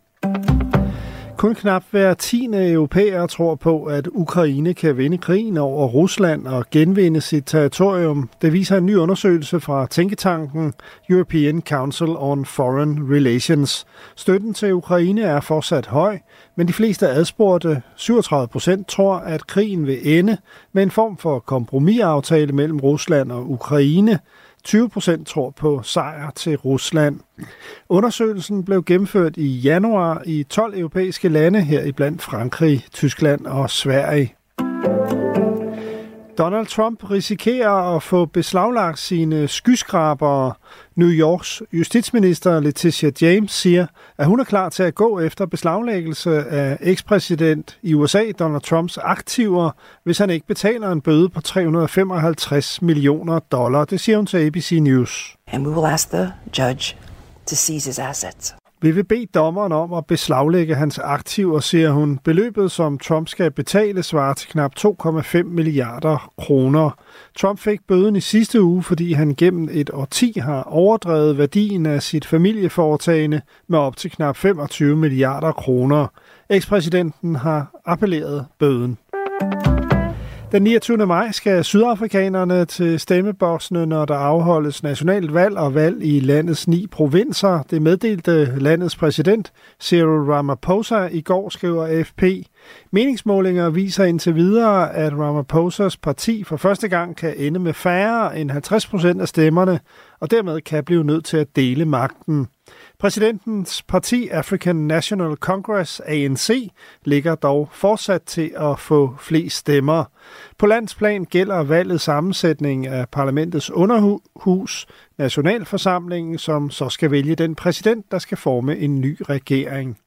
Kun knap hver tiende europæer tror på, at Ukraine kan vinde krigen over Rusland og genvinde sit territorium. Det viser en ny undersøgelse fra tænketanken European Council on Foreign Relations. Støtten til Ukraine er fortsat høj, men de fleste adspurgte, 37 procent, tror, at krigen vil ende med en form for kompromisaftale mellem Rusland og Ukraine. 20 procent tror på sejr til Rusland. Undersøgelsen blev gennemført i januar i 12 europæiske lande, her blandt Frankrig, Tyskland og Sverige. Donald Trump risikerer at få beslaglagt sine skyskrabere. New Yorks justitsminister Letitia James siger, at hun er klar til at gå efter beslaglæggelse af ekspræsident i USA Donald Trumps aktiver, hvis han ikke betaler en bøde på 355 millioner dollar. Det siger hun til ABC News. And we will ask the judge to seize his assets. Vi vil bede dommeren om at beslaglægge hans aktiver, siger hun. Beløbet, som Trump skal betale, svarer til knap 2,5 milliarder kroner. Trump fik bøden i sidste uge, fordi han gennem et årti har overdrevet værdien af sit familieforetagende med op til knap 25 milliarder kroner. Ekspræsidenten har appelleret bøden. Den 29. maj skal sydafrikanerne til stemmeboksene, når der afholdes nationalt valg og valg i landets ni provinser. Det meddelte landets præsident Cyril Ramaphosa i går, skriver AFP. Meningsmålinger viser indtil videre, at Ramaphosa's parti for første gang kan ende med færre end 50 procent af stemmerne, og dermed kan blive nødt til at dele magten. Præsidentens parti African National Congress, ANC, ligger dog fortsat til at få flest stemmer. På landsplan gælder valget sammensætning af parlamentets underhus, nationalforsamlingen, som så skal vælge den præsident, der skal forme en ny regering.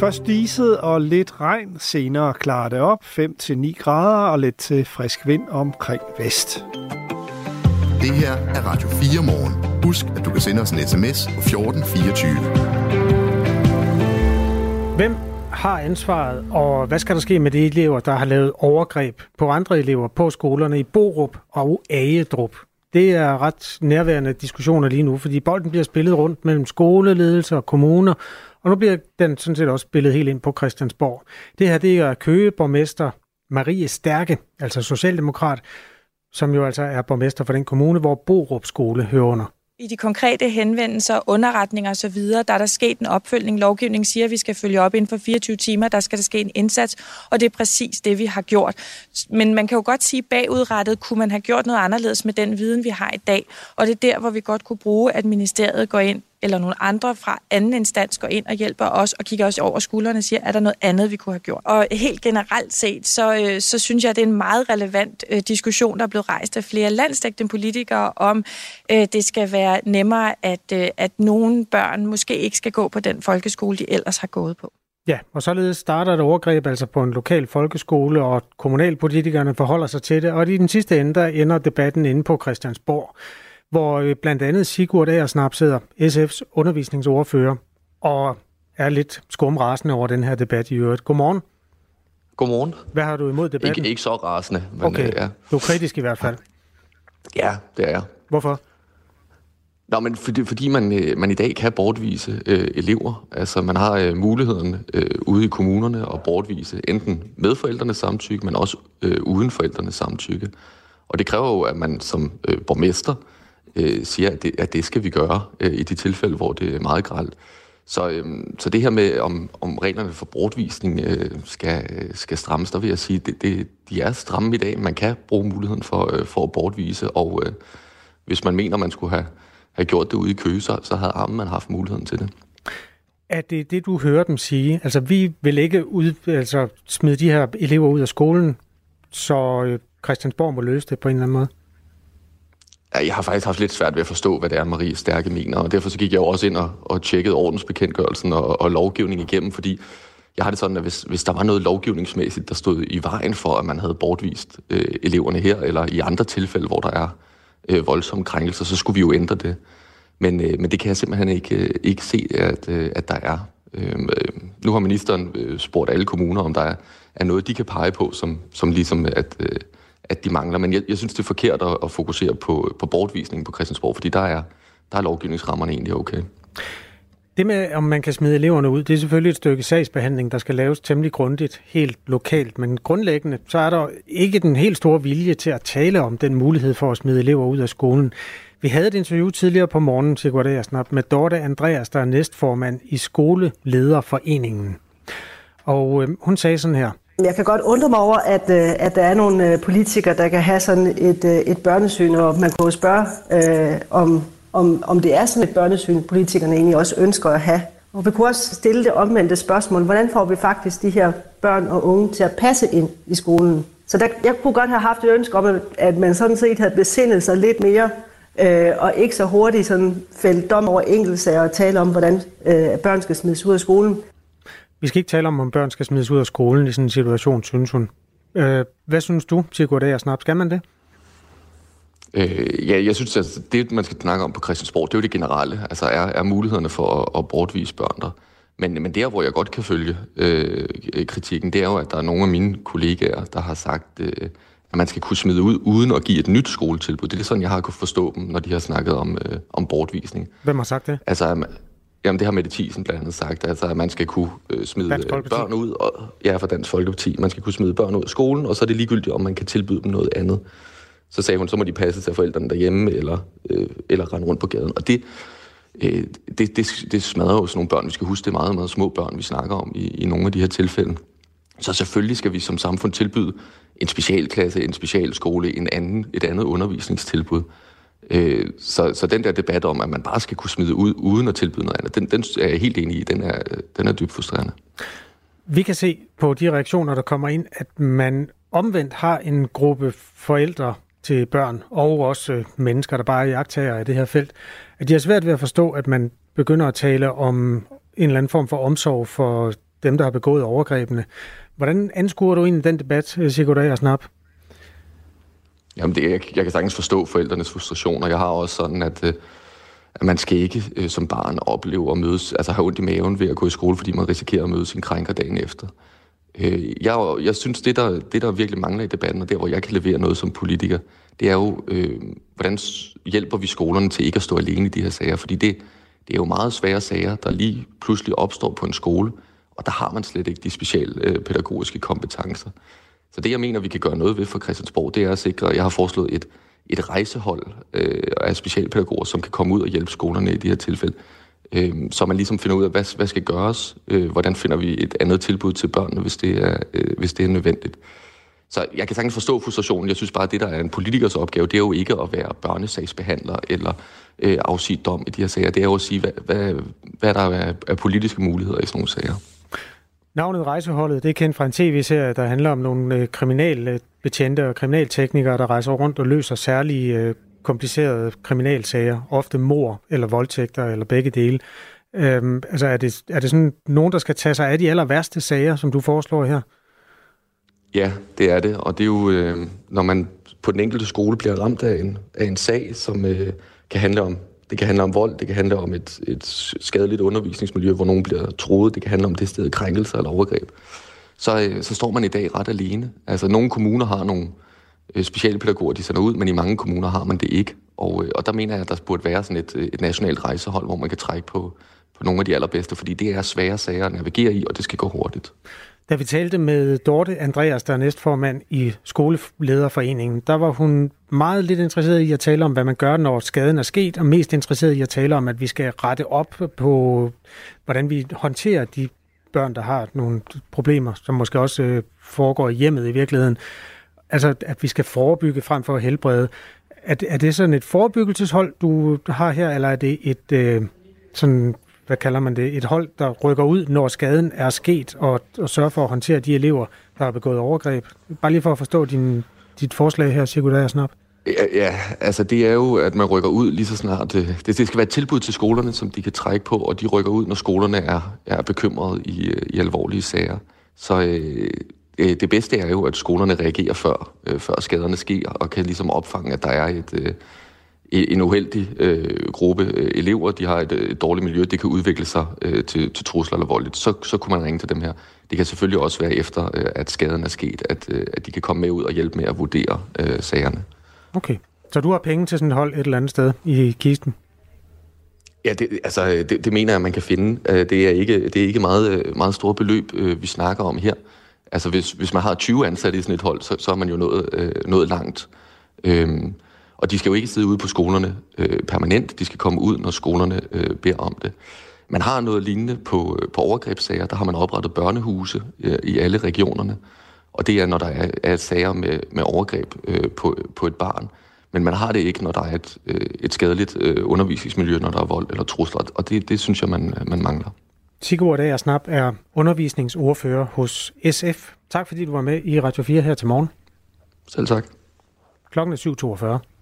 Først diset og lidt regn, senere klarer det op, 5-9 grader og lidt til frisk vind omkring vest. Det her er Radio 4 morgen. Husk, at du kan sende os en sms på 1424. Hvem har ansvaret, og hvad skal der ske med de elever, der har lavet overgreb på andre elever på skolerne i Borup og Agedrup? Det er ret nærværende diskussioner lige nu, fordi bolden bliver spillet rundt mellem skoleledelse og kommuner, og nu bliver den sådan set også spillet helt ind på Christiansborg. Det her det er Køge borgmester Marie Stærke, altså socialdemokrat, som jo altså er borgmester for den kommune, hvor Borup skole hører under. I de konkrete henvendelser, underretninger osv., der er der sket en opfølgning. Lovgivningen siger, at vi skal følge op inden for 24 timer. Der skal der ske en indsats, og det er præcis det, vi har gjort. Men man kan jo godt sige, at bagudrettet kunne man have gjort noget anderledes med den viden, vi har i dag. Og det er der, hvor vi godt kunne bruge, at ministeriet går ind eller nogle andre fra anden instans går ind og hjælper os og kigger os over skuldrene og siger, er der noget andet, vi kunne have gjort? Og helt generelt set, så, øh, så synes jeg, det er en meget relevant øh, diskussion, der er blevet rejst af flere landstægtende politikere om, øh, det skal være nemmere, at, øh, at nogle børn måske ikke skal gå på den folkeskole, de ellers har gået på. Ja, og således starter et overgreb altså på en lokal folkeskole, og kommunalpolitikerne forholder sig til det, og i den sidste ende, der ender debatten inde på Christiansborg hvor øh, blandt andet Sigurd Aersnap sidder, SF's undervisningsordfører, og er lidt skumrasende over den her debat i øvrigt. Godmorgen. Godmorgen. Hvad har du imod debatten? Ikke, ikke så rasende, men okay. øh, ja. Du er kritisk i hvert fald. Ja, det er jeg. Hvorfor? Nå, men fordi, fordi man, øh, man i dag kan bortvise øh, elever. Altså, man har øh, muligheden øh, ude i kommunerne at bortvise enten med forældrenes samtykke, men også øh, uden forældrenes samtykke. Og det kræver jo, at man som øh, borgmester øh, Øh, siger, at det, at det skal vi gøre øh, i de tilfælde, hvor det er meget gralt. Så, øh, så det her med, om, om reglerne for bortvisning øh, skal, øh, skal strammes, der vil jeg sige, det, det, de er stramme i dag. Man kan bruge muligheden for, øh, for at bortvise, og øh, hvis man mener, man skulle have, have gjort det ude i Køge, så, så havde man haft muligheden til det. Er det det, du hører dem sige? Altså, vi vil ikke ud, altså, smide de her elever ud af skolen, så øh, Christiansborg må løse det på en eller anden måde? Jeg har faktisk haft lidt svært ved at forstå, hvad det er, Marie Stærke mener, og derfor så gik jeg jo også ind og, og tjekkede ordensbekendtgørelsen og, og lovgivningen igennem, fordi jeg har det sådan, at hvis, hvis der var noget lovgivningsmæssigt, der stod i vejen for, at man havde bortvist øh, eleverne her, eller i andre tilfælde, hvor der er øh, voldsomme krænkelser, så skulle vi jo ændre det. Men, øh, men det kan jeg simpelthen ikke, øh, ikke se, at, øh, at der er. Øhm, øh nu har ministeren øh, spurgt alle kommuner, om der er, er noget, de kan pege på, som, som ligesom at... Øh, at de mangler. Men jeg, jeg synes, det er forkert at, at fokusere på, på bortvisningen på Christiansborg, fordi der er, der er lovgivningsrammerne egentlig okay. Det med, om man kan smide eleverne ud, det er selvfølgelig et stykke sagsbehandling, der skal laves temmelig grundigt, helt lokalt. Men grundlæggende, så er der ikke den helt store vilje til at tale om den mulighed for at smide elever ud af skolen. Vi havde et interview tidligere på morgenen, Sigurd Aersnap, med Dorte Andreas, der er næstformand i Skolelederforeningen. Og øh, hun sagde sådan her. Jeg kan godt undre mig over, at, øh, at der er nogle øh, politikere, der kan have sådan et, øh, et børnesyn, og man kunne spørge, øh, om, om, om det er sådan et børnesyn, politikerne egentlig også ønsker at have. Og vi kunne også stille det omvendte spørgsmål. Hvordan får vi faktisk de her børn og unge til at passe ind i skolen? Så der, jeg kunne godt have haft et ønske om, at man sådan set havde besindet sig lidt mere, øh, og ikke så hurtigt sådan fældt dom over enkeltsager og tale om, hvordan øh, børn skal smides ud af skolen. Vi skal ikke tale om, om børn skal smides ud af skolen i sådan en situation, synes hun. Øh, hvad synes du, Sigurd Agersnap? Skal man det? Øh, ja, jeg synes, at det, man skal snakke om på Christiansborg, det er jo det generelle. Altså, er, er mulighederne for at, at bortvise børn der. Men, men der, hvor jeg godt kan følge øh, kritikken, det er jo, at der er nogle af mine kollegaer, der har sagt, øh, at man skal kunne smide ud, uden at give et nyt skoletilbud. Det er sådan, jeg har kunnet forstå dem, når de har snakket om, øh, om bortvisning. Hvem har sagt det? Altså, Jamen, det har Mette Thiesen blandt andet sagt, altså, at man skal kunne øh, smide børn ud, og, ja, fra Dansk Folkeparti, man skal kunne smide børn ud af skolen, og så er det ligegyldigt, om man kan tilbyde dem noget andet. Så sagde hun, så må de passe til forældrene derhjemme, eller, øh, eller rende rundt på gaden. Og det, øh, det, det, det smadrer jo sådan nogle børn. Vi skal huske, det er meget, meget små børn, vi snakker om i, i nogle af de her tilfælde. Så selvfølgelig skal vi som samfund tilbyde en specialklasse, en specialskole, en anden, et andet undervisningstilbud. Øh, så, så den der debat om, at man bare skal kunne smide ud, uden at tilbyde noget andet, den, den er jeg helt enig i. Den er, den er dybt frustrerende. Vi kan se på de reaktioner, der kommer ind, at man omvendt har en gruppe forældre til børn, og også øh, mennesker, der bare er jagttager i det her felt, at de har svært ved at forstå, at man begynder at tale om en eller anden form for omsorg for dem, der har begået overgrebene. Hvordan anskuer du egentlig den debat, øh, Sigurd Agersnap? Jamen, det, jeg, jeg kan sagtens forstå forældrenes frustrationer. Jeg har også sådan, at, øh, at man skal ikke øh, som barn opleve at mødes, altså have ondt i maven ved at gå i skole, fordi man risikerer at møde sin krænker dagen efter. Øh, jeg, jeg synes, det der, det der virkelig mangler i debatten, og der hvor jeg kan levere noget som politiker, det er jo, øh, hvordan hjælper vi skolerne til ikke at stå alene i de her sager? Fordi det, det er jo meget svære sager, der lige pludselig opstår på en skole, og der har man slet ikke de specialpædagogiske kompetencer. Så det, jeg mener, vi kan gøre noget ved for Christiansborg, det er at sikre, jeg har foreslået et, et rejsehold øh, af specialpædagoger, som kan komme ud og hjælpe skolerne i de her tilfælde. Øh, så man ligesom finder ud af, hvad, hvad skal gøres, øh, hvordan finder vi et andet tilbud til børnene, hvis det er, øh, hvis det er nødvendigt. Så jeg kan sagtens forstå frustrationen. Jeg synes bare, at det, der er en politikers opgave, det er jo ikke at være børnesagsbehandler eller øh, afsige dom i de her sager. Det er jo at sige, hvad, hvad, hvad der er af politiske muligheder i sådan nogle sager. Navnet Rejseholdet, det er kendt fra en tv-serie, der handler om nogle øh, kriminalbetjente øh, og kriminalteknikere, der rejser rundt og løser særlige øh, komplicerede kriminalsager, ofte mor eller voldtægter eller begge dele. Øhm, altså er det, er det sådan nogen, der skal tage sig af de aller værste sager, som du foreslår her? Ja, det er det, og det er jo, øh, når man på den enkelte skole bliver ramt af en, af en sag, som øh, kan handle om det kan handle om vold, det kan handle om et, et skadeligt undervisningsmiljø, hvor nogen bliver troet, det kan handle om det sted krænkelser eller overgreb. Så, øh, så står man i dag ret alene. Altså, nogle kommuner har nogle øh, specialpædagoger, de sender ud, men i mange kommuner har man det ikke. Og, øh, og der mener jeg, at der burde være sådan et, et nationalt rejsehold, hvor man kan trække på, på nogle af de allerbedste, fordi det er svære sager at navigere i, og det skal gå hurtigt. Da vi talte med Dorte Andreas, der er næstformand i Skolelederforeningen, der var hun meget lidt interesseret i at tale om, hvad man gør, når skaden er sket, og mest interesseret i at tale om, at vi skal rette op på, hvordan vi håndterer de børn, der har nogle problemer, som måske også øh, foregår i hjemmet i virkeligheden. Altså, at vi skal forebygge frem for at helbrede. Er, er det sådan et forebyggelseshold, du har her, eller er det et øh, sådan hvad kalder man det, et hold, der rykker ud, når skaden er sket, og, og sørger for at håndtere de elever, der har begået overgreb. Bare lige for at forstå din, dit forslag her, Sigurd Snap. Ja, ja, altså det er jo, at man rykker ud lige så snart. Øh, det, det skal være et tilbud til skolerne, som de kan trække på, og de rykker ud, når skolerne er, er bekymrede i, øh, i alvorlige sager. Så øh, det bedste er jo, at skolerne reagerer før, øh, før skaderne sker, og kan ligesom opfange, at der er et, øh, en uheldig øh, gruppe øh, elever, de har et, øh, et dårligt miljø, det kan udvikle sig øh, til, til trusler eller voldeligt, så, så kunne man ringe til dem her. Det kan selvfølgelig også være efter, øh, at skaden er sket, at, øh, at de kan komme med ud og hjælpe med at vurdere øh, sagerne. Okay, så du har penge til sådan et hold et eller andet sted i kisten? Ja, det, altså, det, det mener jeg, man kan finde. Øh, det er ikke, det er ikke meget, meget store beløb, vi snakker om her. Altså, hvis, hvis man har 20 ansatte i sådan et hold, så, så er man jo nået, nået langt. Øhm, og de skal jo ikke sidde ude på skolerne øh, permanent, de skal komme ud, når skolerne øh, beder om det. Man har noget lignende på, øh, på overgrebssager, der har man oprettet børnehuse øh, i alle regionerne, og det er, når der er, er sager med, med overgreb øh, på, på et barn. Men man har det ikke, når der er et, øh, et skadeligt øh, undervisningsmiljø, når der er vold eller trusler, og det, det synes jeg, man, man mangler. Sigurd Ager Snap er undervisningsordfører hos SF. Tak fordi du var med i Radio 4 her til morgen. Selv tak. Klokken er 7.42.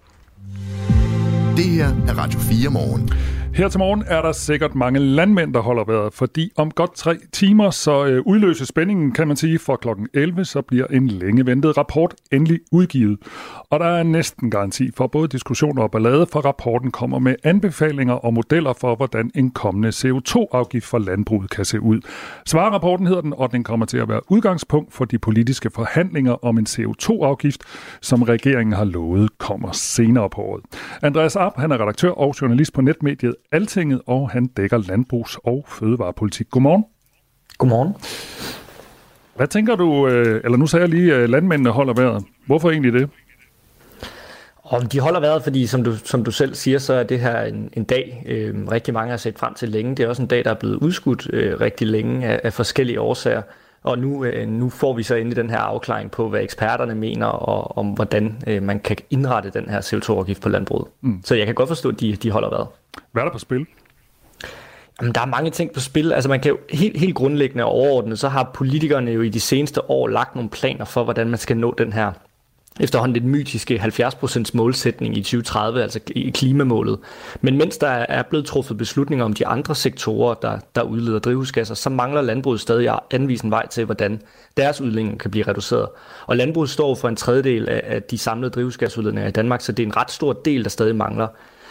Det her er Radio 4 morgen. Her til morgen er der sikkert mange landmænd, der holder vejret, fordi om godt tre timer så øh, udløses spændingen, kan man sige, for klokken 11, så bliver en længe ventet rapport endelig udgivet. Og der er næsten garanti for både diskussioner og ballade, for rapporten kommer med anbefalinger og modeller for, hvordan en kommende CO2-afgift for landbruget kan se ud. Svarrapporten hedder den, og den kommer til at være udgangspunkt for de politiske forhandlinger om en CO2-afgift, som regeringen har lovet kommer senere på året. Andreas Arp, han er redaktør og journalist på netmediet Altinget, og han dækker landbrugs- og fødevarepolitik. Godmorgen. Godmorgen. Hvad tænker du, øh, eller nu sagde jeg lige, at landmændene holder vejret. Hvorfor egentlig det? Om de holder vejret, fordi som du, som du selv siger, så er det her en, en dag, øh, rigtig mange har set frem til længe. Det er også en dag, der er blevet udskudt øh, rigtig længe af, af forskellige årsager. Og nu, øh, nu får vi så endelig den her afklaring på, hvad eksperterne mener, og om hvordan øh, man kan indrette den her CO2-afgift på landbruget. Mm. Så jeg kan godt forstå, at de, de holder vejret. Hvad er der på spil? Jamen, der er mange ting på spil. Altså man kan jo helt, helt grundlæggende og overordnet, så har politikerne jo i de seneste år lagt nogle planer for, hvordan man skal nå den her efterhånden lidt mytiske 70% målsætning i 2030, altså i klimamålet. Men mens der er blevet truffet beslutninger om de andre sektorer, der, der udleder drivhusgasser, så mangler landbruget stadig at anvise en vej til, hvordan deres udledninger kan blive reduceret. Og landbruget står for en tredjedel af de samlede drivhusgasudledninger i Danmark, så det er en ret stor del, der stadig mangler.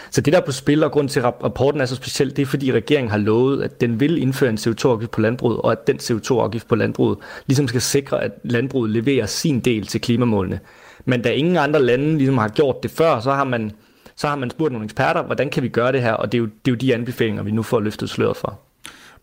Så det der er på spil, og grund til, at rapporten er så speciel, det er fordi regeringen har lovet, at den vil indføre en CO2-afgift på landbruget, og at den CO2-afgift på landbruget ligesom skal sikre, at landbruget leverer sin del til klimamålene. Men da ingen andre lande ligesom har gjort det før, så har man, så har man spurgt nogle eksperter, hvordan kan vi gøre det her, og det er jo, det er jo de anbefalinger, vi nu får løftet sløret for.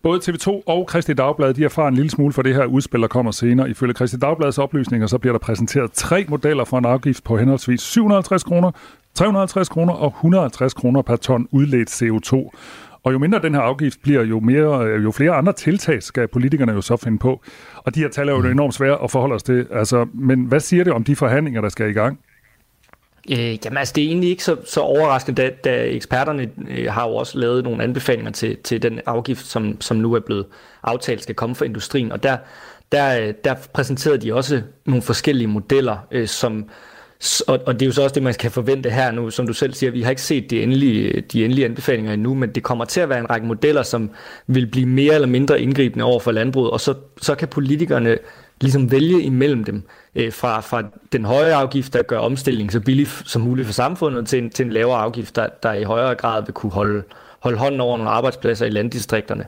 Både TV2 og Kristi Dagblad de erfarer en lille smule for det her udspil, der kommer senere. Ifølge Kristi Dagblads oplysninger, så bliver der præsenteret tre modeller for en afgift på henholdsvis 750 kroner, 350 kroner og 150 kroner per ton udledt CO2. Og jo mindre den her afgift bliver, jo, mere, øh, jo flere andre tiltag skal politikerne jo så finde på. Og de her tal er jo enormt svære at forholde os til. Altså, men hvad siger det om de forhandlinger, der skal i gang? Øh, jamen altså, det er egentlig ikke så, så overraskende, da, da eksperterne øh, har jo også lavet nogle anbefalinger til, til den afgift, som, som nu er blevet aftalt, skal komme fra industrien. Og der, der, der præsenterede de også nogle forskellige modeller, øh, som, og, og det er jo så også det, man kan forvente her nu. Som du selv siger, vi har ikke set de endelige, de endelige anbefalinger endnu, men det kommer til at være en række modeller, som vil blive mere eller mindre indgribende over for landbruget, og så, så kan politikerne ligesom vælge imellem dem øh, fra, fra den høje afgift, der gør omstillingen så billig som muligt for samfundet, til en, til en lavere afgift, der, der i højere grad vil kunne holde, holde hånden over nogle arbejdspladser i landdistrikterne.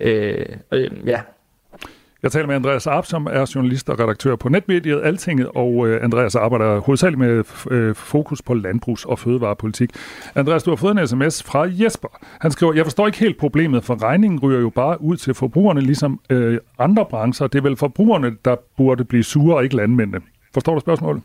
Øh, øh, ja, jeg taler med Andreas Arp, som er journalist og redaktør på netmediet Altinget, og øh, Andreas arbejder hovedsageligt med øh, fokus på landbrugs- og fødevarepolitik. Andreas, du har fået en sms fra Jesper. Han skriver, jeg forstår ikke helt problemet, for regningen ryger jo bare ud til forbrugerne, ligesom øh, andre brancher. Det er vel forbrugerne, der burde blive sure, og ikke landmændene. Forstår du spørgsmålet?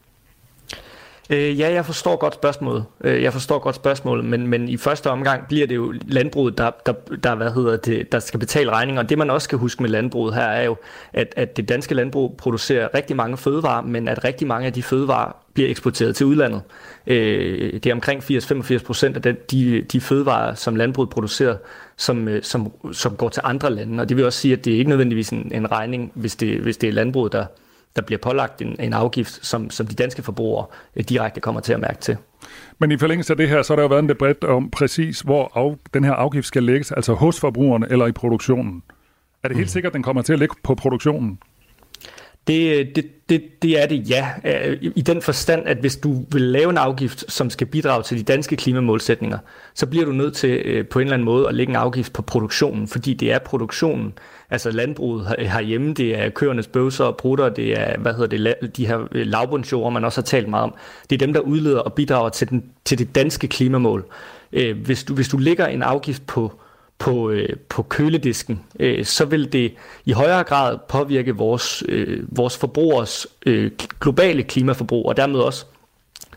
Øh, ja, jeg forstår godt spørgsmålet. Øh, jeg forstår godt spørgsmålet, men, men i første omgang bliver det jo landbruget, der, der, der, hvad hedder det, der skal betale regninger. Og det man også skal huske med landbruget her er jo, at, at det danske landbrug producerer rigtig mange fødevarer, men at rigtig mange af de fødevarer bliver eksporteret til udlandet. Øh, det er omkring 80-85 procent af den, de, de fødevarer, som landbruget producerer, som, øh, som, som går til andre lande. Og det vil også sige, at det er ikke nødvendigvis en, en regning, hvis det, hvis det er landbruget, der, der bliver pålagt en, en afgift, som, som de danske forbrugere øh, direkte kommer til at mærke til. Men i forlængelse af det her, så har der jo været en debat om præcis, hvor af, den her afgift skal lægges, altså hos forbrugerne eller i produktionen. Er det helt mm. sikkert, at den kommer til at ligge på produktionen? Det, det, det, det er det, ja. I den forstand, at hvis du vil lave en afgift, som skal bidrage til de danske klimamålsætninger, så bliver du nødt til øh, på en eller anden måde at lægge en afgift på produktionen, fordi det er produktionen, altså landbruget herhjemme, det er køernes bøvser og prutter, det er, hvad hedder det, de her øh, lavbundsjord, man også har talt meget om. Det er dem, der udleder og bidrager til, den, til det danske klimamål. Øh, hvis du, hvis du lægger en afgift på på, øh, på køledisken, øh, så vil det i højere grad påvirke vores, øh, vores forbrugers øh, globale klimaforbrug, og dermed også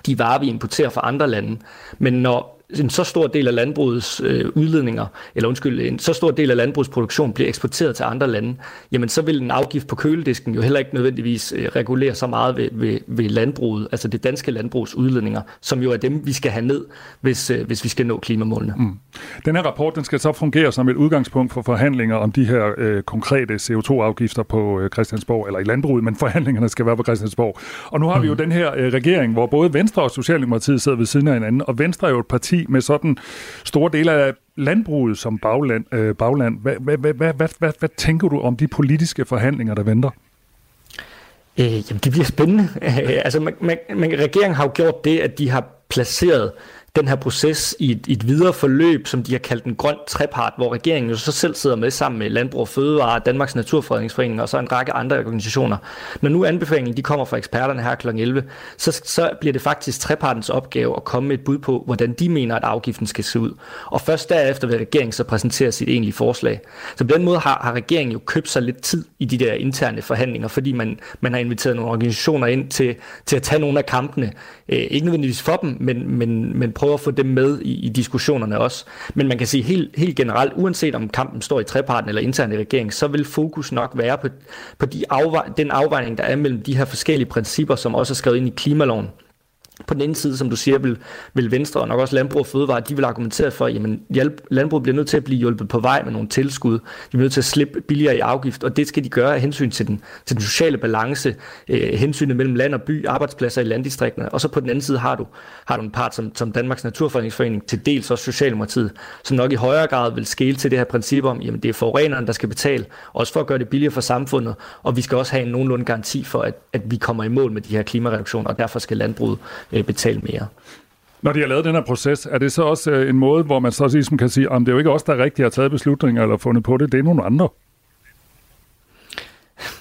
de varer, vi importerer fra andre lande. Men når en så stor del af landbrugets øh, udledninger, eller undskyld, en så stor del af landbrugsproduktion bliver eksporteret til andre lande, jamen så vil en afgift på køledisken jo heller ikke nødvendigvis øh, regulere så meget ved, ved, ved landbruget, altså det danske landbrugs udledninger, som jo er dem, vi skal have ned, hvis, øh, hvis vi skal nå klimamålene. Mm. Den her rapport, den skal så fungere som et udgangspunkt for forhandlinger om de her øh, konkrete CO2-afgifter på øh, Christiansborg, eller i landbruget, men forhandlingerne skal være på Christiansborg. Og nu har mm. vi jo mm. den her øh, regering, hvor både Venstre og Socialdemokratiet sidder ved siden af hinanden, og Venstre er jo et parti, med sådan store dele af landbruget som bagland. Øh, bagland. Hvad, hvad, hvad, hvad, hvad, hvad, hvad tænker du om de politiske forhandlinger, der venter? Øh, jamen, det bliver spændende. *laughs* altså, man, man, man, regeringen har jo gjort det, at de har placeret den her proces i et, i et videre forløb, som de har kaldt en grøn trepart, hvor regeringen jo så selv sidder med sammen med Landbrug og Fødevare, Danmarks Naturfredningsforening og så en række andre organisationer. Når nu anbefalingen de kommer fra eksperterne her kl. 11, så, så bliver det faktisk trepartens opgave at komme med et bud på, hvordan de mener, at afgiften skal se ud. Og først derefter vil regeringen så præsentere sit egentlige forslag. Så på den måde har, har regeringen jo købt sig lidt tid i de der interne forhandlinger, fordi man, man har inviteret nogle organisationer ind til, til at tage nogle af kampene. Øh, ikke nødvendigvis for dem, men, men, men prøve at få dem med i, i diskussionerne også. Men man kan sige helt, helt generelt, uanset om kampen står i treparten eller interne regering, så vil fokus nok være på, på de afvej, den afvejning, der er mellem de her forskellige principper, som også er skrevet ind i klimaloven på den ene side, som du siger, vil, vil Venstre og nok også Landbrug og Fødevare, de vil argumentere for, at landbrug bliver nødt til at blive hjulpet på vej med nogle tilskud. De bliver nødt til at slippe billigere i afgift, og det skal de gøre af hensyn til den, til den sociale balance, øh, hensynet mellem land og by, arbejdspladser i landdistrikterne. Og så på den anden side har du, har du en part som, som Danmarks Naturfredningsforening, til dels også Socialdemokratiet, som nok i højere grad vil skele til det her princip om, jamen det er forureneren, der skal betale, også for at gøre det billigere for samfundet, og vi skal også have en nogenlunde garanti for, at, at vi kommer i mål med de her klimareduktioner, og derfor skal landbruget øh, betale mere. Når de har lavet den her proces, er det så også øh, en måde, hvor man så ligesom kan sige, at det er jo ikke os, der rigtig har taget beslutninger eller fundet på det, det er nogle andre?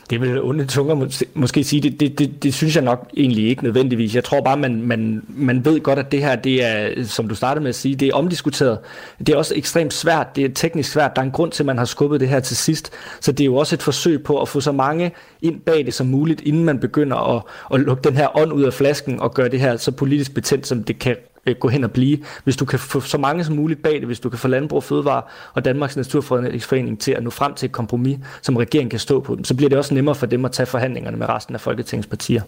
Det vil onde tunger mås- måske sige, det, det, det, det synes jeg nok egentlig ikke nødvendigvis. Jeg tror bare, man, man, man ved godt, at det her, det er, som du startede med at sige, det er omdiskuteret. Det er også ekstremt svært, det er teknisk svært. Der er en grund til, at man har skubbet det her til sidst. Så det er jo også et forsøg på at få så mange ind bag det som muligt, inden man begynder at, at lukke den her ånd ud af flasken og gøre det her så politisk betændt, som det kan øh, gå hen og blive. Hvis du kan få så mange som muligt bag det, hvis du kan få Landbrug Fødevare og Danmarks Naturfredningsforening til at nå frem til et kompromis, som regeringen kan stå på, så bliver det også nemmere for dem at tage forhandlingerne med resten af Folketingets partier.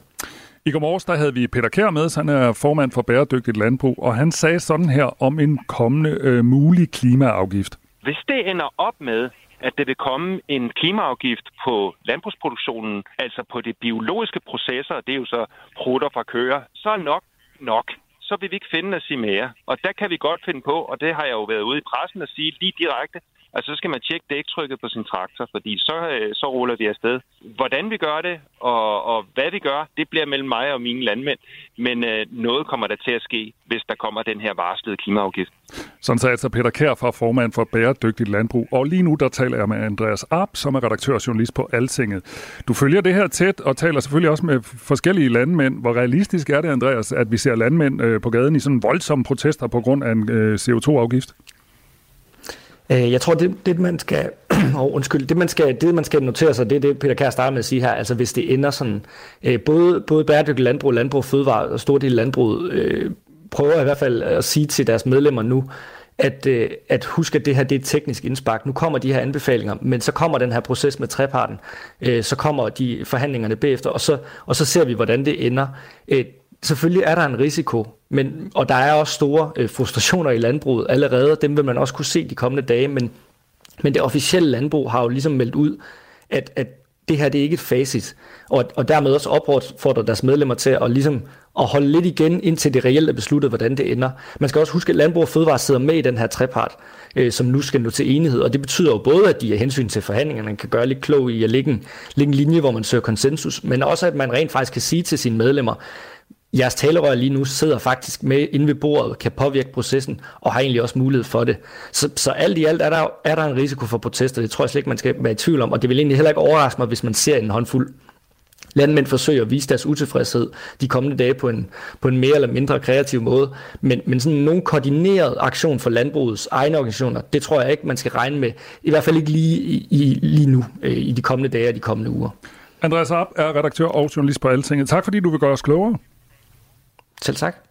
I går morges, der havde vi Peter Kær med, han er formand for Bæredygtigt Landbrug, og han sagde sådan her om en kommende øh, mulig klimaafgift. Hvis det ender op med, at det vil komme en klimaafgift på landbrugsproduktionen, altså på de biologiske processer, det er jo så prutter fra køer, så er nok nok så vil vi ikke finde os i mere. Og der kan vi godt finde på, og det har jeg jo været ude i pressen at sige lige direkte, Altså, så skal man tjekke dæktrykket på sin traktor, fordi så, øh, så ruller vi afsted. Hvordan vi gør det, og, og hvad vi gør, det bliver mellem mig og mine landmænd. Men øh, noget kommer der til at ske, hvis der kommer den her varslede klimaafgift. Sådan sagde altså Peter Kær fra formand for Bæredygtigt Landbrug. Og lige nu der taler jeg med Andreas Arp, som er redaktør og journalist på Altinget. Du følger det her tæt og taler selvfølgelig også med forskellige landmænd. Hvor realistisk er det, Andreas, at vi ser landmænd øh, på gaden i sådan voldsomme protester på grund af en øh, CO2-afgift? Øh, jeg tror, det, det man skal, *clears throat* oh, undskyld, det man skal, det man skal notere sig, det er det, Peter Kær starter med at sige her, altså hvis det ender sådan, øh, både, både bæredygtigt landbrug, landbrug, fødevare og stor del landbruget øh, prøver i hvert fald at sige til deres medlemmer nu, at, øh, at huske, at det her det er et teknisk indspark. Nu kommer de her anbefalinger, men så kommer den her proces med treparten, øh, så kommer de forhandlingerne bagefter, og så, og så ser vi, hvordan det ender. Øh, selvfølgelig er der en risiko, men, og der er også store øh, frustrationer i landbruget allerede, dem vil man også kunne se de kommende dage, men, men det officielle landbrug har jo ligesom meldt ud, at, at det her det er ikke et facit, og, og dermed også opfordrer deres medlemmer til at, ligesom, at holde lidt igen, indtil det reelt er besluttet, hvordan det ender. Man skal også huske, at Landbrug og Fødevare sidder med i den her trepart, øh, som nu skal nå til enighed, og det betyder jo både, at de af hensyn til forhandlingerne kan gøre lidt klog i at lægge en, lægge en linje, hvor man søger konsensus, men også, at man rent faktisk kan sige til sine medlemmer, jeres talerør lige nu sidder faktisk med inde ved bordet, kan påvirke processen, og har egentlig også mulighed for det. Så, så alt i alt er der, er der en risiko for protester, det tror jeg slet ikke, man skal være i tvivl om, og det vil egentlig heller ikke overraske mig, hvis man ser en håndfuld landmænd forsøger at vise deres utilfredshed de kommende dage på en, på en mere eller mindre kreativ måde. Men, men sådan nogen koordineret aktion for landbrugets egne organisationer, det tror jeg ikke, man skal regne med. I hvert fald ikke lige, i, lige nu, øh, i de kommende dage og de kommende uger. Andreas Arp er redaktør og journalist på Altinget. Tak fordi du vil gøre os klogere. Selv tak.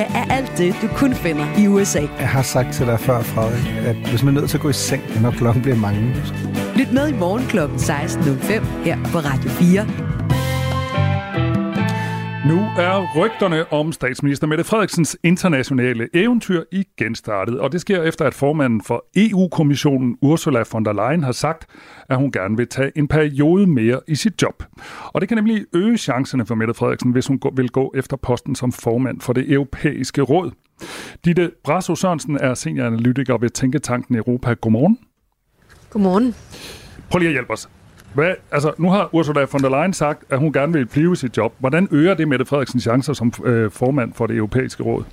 er alt det, du kun finder i USA. Jeg har sagt til dig før, Frederik, at hvis man er nødt til at gå i seng, når klokken bliver mange. Lyt med i morgen kl. 16.05 her på Radio 4. Er rygterne om statsminister Mette Frederiksens internationale eventyr igen startet, og det sker efter, at formanden for EU-kommissionen Ursula von der Leyen har sagt, at hun gerne vil tage en periode mere i sit job. Og det kan nemlig øge chancerne for Mette Frederiksen, hvis hun vil gå efter posten som formand for det europæiske råd. Ditte Brasso Sørensen er senioranalytiker ved Tænketanken Europa. Godmorgen. Godmorgen. Prøv lige at hjælpe os. Hvad, altså, nu har Ursula von der Leyen sagt, at hun gerne vil blive i sit job. Hvordan øger det Mette Frederiksens chancer som øh, formand for det europæiske råd?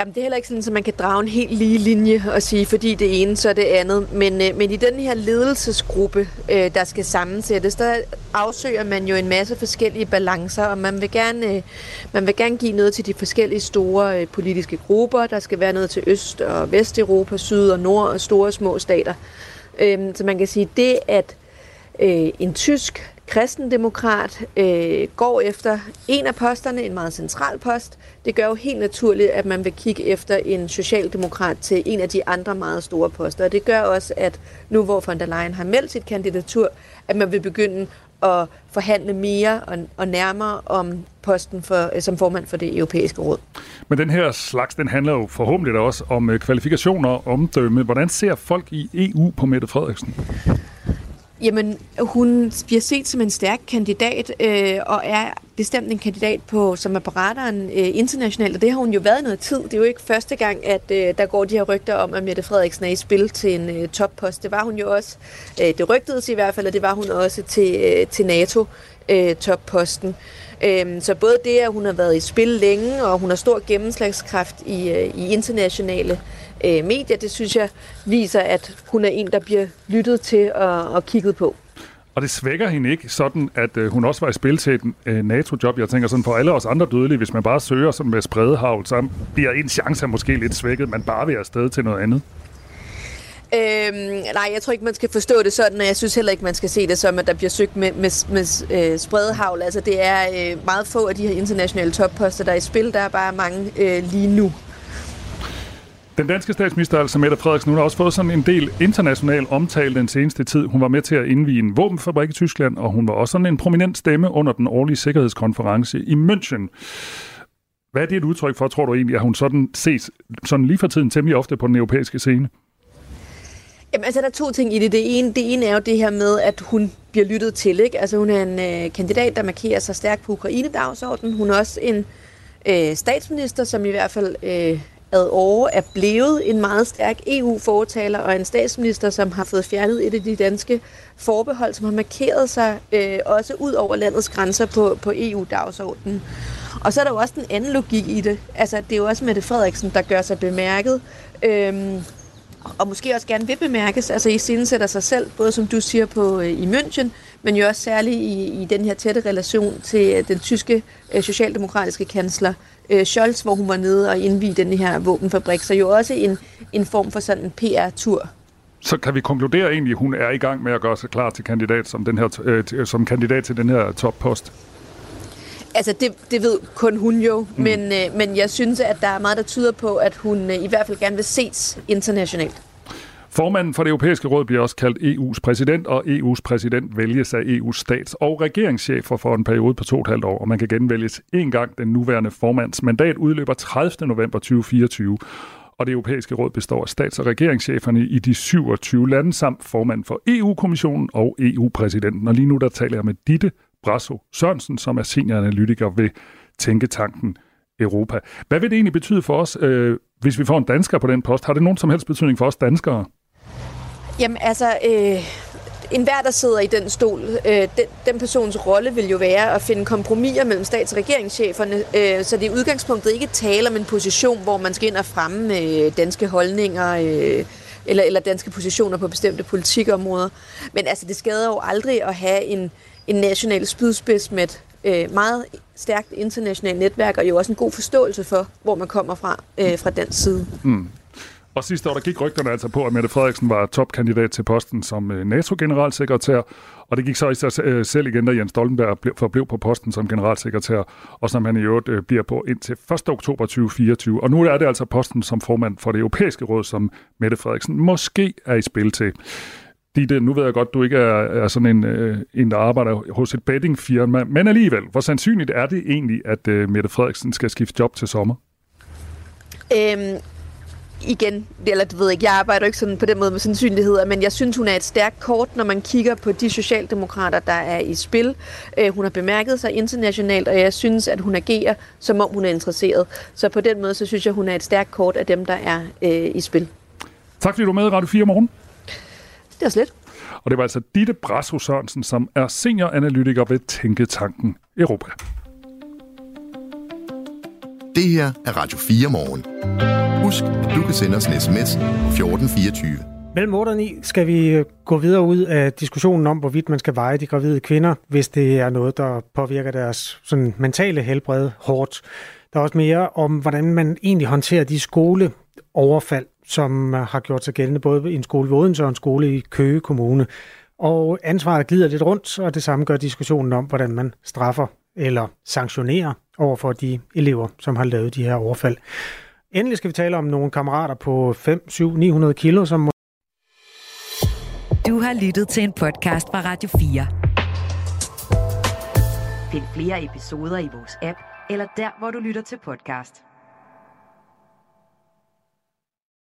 Jamen, det er heller ikke sådan, at man kan drage en helt lige linje og sige, fordi det ene, så det andet. Men, øh, men i den her ledelsesgruppe, øh, der skal sammensættes, der afsøger man jo en masse forskellige balancer, og man vil gerne, øh, man vil gerne give noget til de forskellige store politiske grupper. Der skal være noget til Øst- og Vesteuropa, Syd- og Nord- og store og små stater. Øhm, så man kan sige, det at øh, en tysk kristendemokrat øh, går efter en af posterne, en meget central post. Det gør jo helt naturligt, at man vil kigge efter en socialdemokrat til en af de andre meget store poster. Og det gør også, at nu hvor von der Leyen har meldt sit kandidatur, at man vil begynde at forhandle mere og, og nærmere om posten for, øh, som formand for det europæiske råd. Men den her slags, den handler jo forhåbentlig også om øh, kvalifikationer og omdømme. Hvordan ser folk i EU på Mette Frederiksen? Jamen, hun bliver set som en stærk kandidat, øh, og er bestemt en kandidat, på, som er på radaren øh, internationalt, og det har hun jo været noget tid. Det er jo ikke første gang, at øh, der går de her rygter om, at Mette Frederiksen er i spil til en øh, toppost. Det var hun jo også, øh, det rygtedes i hvert fald, og det var hun også til, øh, til NATO Øh, øhm, så både det, at hun har været i spil længe, og hun har stor gennemslagskraft i, øh, i internationale øh, medier, det synes jeg viser, at hun er en, der bliver lyttet til og, og kigget på. Og det svækker hende ikke sådan, at øh, hun også var i spil til et øh, NATO-job. Jeg tænker sådan, for alle os andre dødelige, hvis man bare søger sådan med spredehavl, så bliver en chance måske lidt svækket, man bare vil afsted til noget andet. Øhm, nej, jeg tror ikke, man skal forstå det sådan, og jeg synes heller ikke, man skal se det som, at der bliver søgt med, med, med øh, spredehavl. Altså, det er øh, meget få af de her internationale topposter, der er i spil. Der er bare mange øh, lige nu. Den danske statsminister, altså Mette Frederiksen, hun har også fået sådan en del international omtale den seneste tid. Hun var med til at indvige en våbenfabrik i Tyskland, og hun var også sådan en prominent stemme under den årlige sikkerhedskonference i München. Hvad er det et udtryk for, tror du egentlig, at hun sådan ses sådan lige for tiden temmelig ofte på den europæiske scene? Jamen, altså, der er to ting i det. Det ene, det ene er jo det her med, at hun bliver lyttet til. Ikke? Altså, hun er en øh, kandidat, der markerer sig stærkt på Ukraine-dagsordenen. Hun er også en øh, statsminister, som i hvert fald øh, ad år er blevet en meget stærk EU-fortaler og en statsminister, som har fået fjernet et af de danske forbehold, som har markeret sig øh, også ud over landets grænser på, på EU-dagsordenen. Og så er der jo også den anden logik i det. Altså, det er jo også Mette Frederiksen, der gør sig bemærket. Øhm, og måske også gerne vil bemærkes, altså i sætter sig selv, både som du siger på øh, i München, men jo også særligt i, i den her tætte relation til øh, den tyske øh, socialdemokratiske kansler øh, Scholz, hvor hun var nede og indvige den her våbenfabrik. Så jo også en, en form for sådan en PR-tur. Så kan vi konkludere egentlig, at hun er i gang med at gøre sig klar til kandidat som, den her, øh, øh som kandidat til den her toppost? Altså, det, det ved kun hun jo, mm. men, øh, men jeg synes, at der er meget, der tyder på, at hun øh, i hvert fald gerne vil ses internationalt. Formanden for det europæiske råd bliver også kaldt EU's præsident, og EU's præsident vælges af EU's stats- og regeringschefer for en periode på to og et halvt år, og man kan genvælges en gang. Den nuværende formands mandat udløber 30. november 2024, og det europæiske råd består af stats- og regeringscheferne i de 27 lande, samt formand for EU-kommissionen og EU-præsidenten. Og lige nu der taler jeg med Ditte Brasso Sørensen, som er senioranalytiker ved Tænketanken Europa. Hvad vil det egentlig betyde for os, øh, hvis vi får en dansker på den post? Har det nogen som helst betydning for os danskere? Jamen altså, øh, enhver, der sidder i den stol, øh, den, den persons rolle vil jo være at finde kompromiser mellem stats- og regeringscheferne, øh, så det er udgangspunktet ikke taler om en position, hvor man skal ind og fremme øh, danske holdninger øh, eller, eller danske positioner på bestemte politikområder. Men altså, det skader jo aldrig at have en, en national spydspids med et øh, meget stærkt internationalt netværk, og jo også en god forståelse for, hvor man kommer fra øh, fra den side. Mm. Og sidste år, der gik rygterne altså på, at Mette Frederiksen var topkandidat til posten som øh, NATO-generalsekretær, og det gik så i sig øh, selv igen, da Jens Stoltenberg forblev på posten som generalsekretær, og som han i øvrigt øh, bliver på indtil 1. oktober 2024. Og nu er det altså posten som formand for det europæiske råd, som Mette Frederiksen måske er i spil til. Ditte, nu ved jeg godt, du ikke er, er sådan en, en, der arbejder hos et bettingfirma, men alligevel, hvor sandsynligt er det egentlig, at Mette Frederiksen skal skifte job til sommer? Øhm, igen, eller du ved ikke, jeg arbejder ikke sådan på den måde med sandsynligheder, men jeg synes, hun er et stærkt kort, når man kigger på de socialdemokrater, der er i spil. Øh, hun har bemærket sig internationalt, og jeg synes, at hun agerer, som om hun er interesseret. Så på den måde, så synes jeg, hun er et stærkt kort af dem, der er øh, i spil. Tak fordi du var med i Radio 4 morgen. Det var slet. Og det var altså Ditte Brasso Sørensen, som er senioranalytiker ved Tænketanken Europa. Det her er Radio 4 morgen. Husk, at du kan sende os en sms 1424. Mellem 8 og 9 skal vi øh, gå videre ud af diskussionen om, hvorvidt man skal veje de gravide kvinder, hvis det er noget, der påvirker deres sådan, mentale helbred hårdt. Der er også mere om, hvordan man egentlig håndterer de skoleoverfald, som har gjort sig gældende både i en skole i Odense og en skole i Køge Kommune. Og ansvaret glider lidt rundt, og det samme gør diskussionen om, hvordan man straffer eller sanktionerer over for de elever, som har lavet de her overfald. Endelig skal vi tale om nogle kammerater på 5, 7, 900 kilo, som... Du har lyttet til en podcast fra Radio 4. Find flere episoder i vores app, eller der, hvor du lytter til podcast.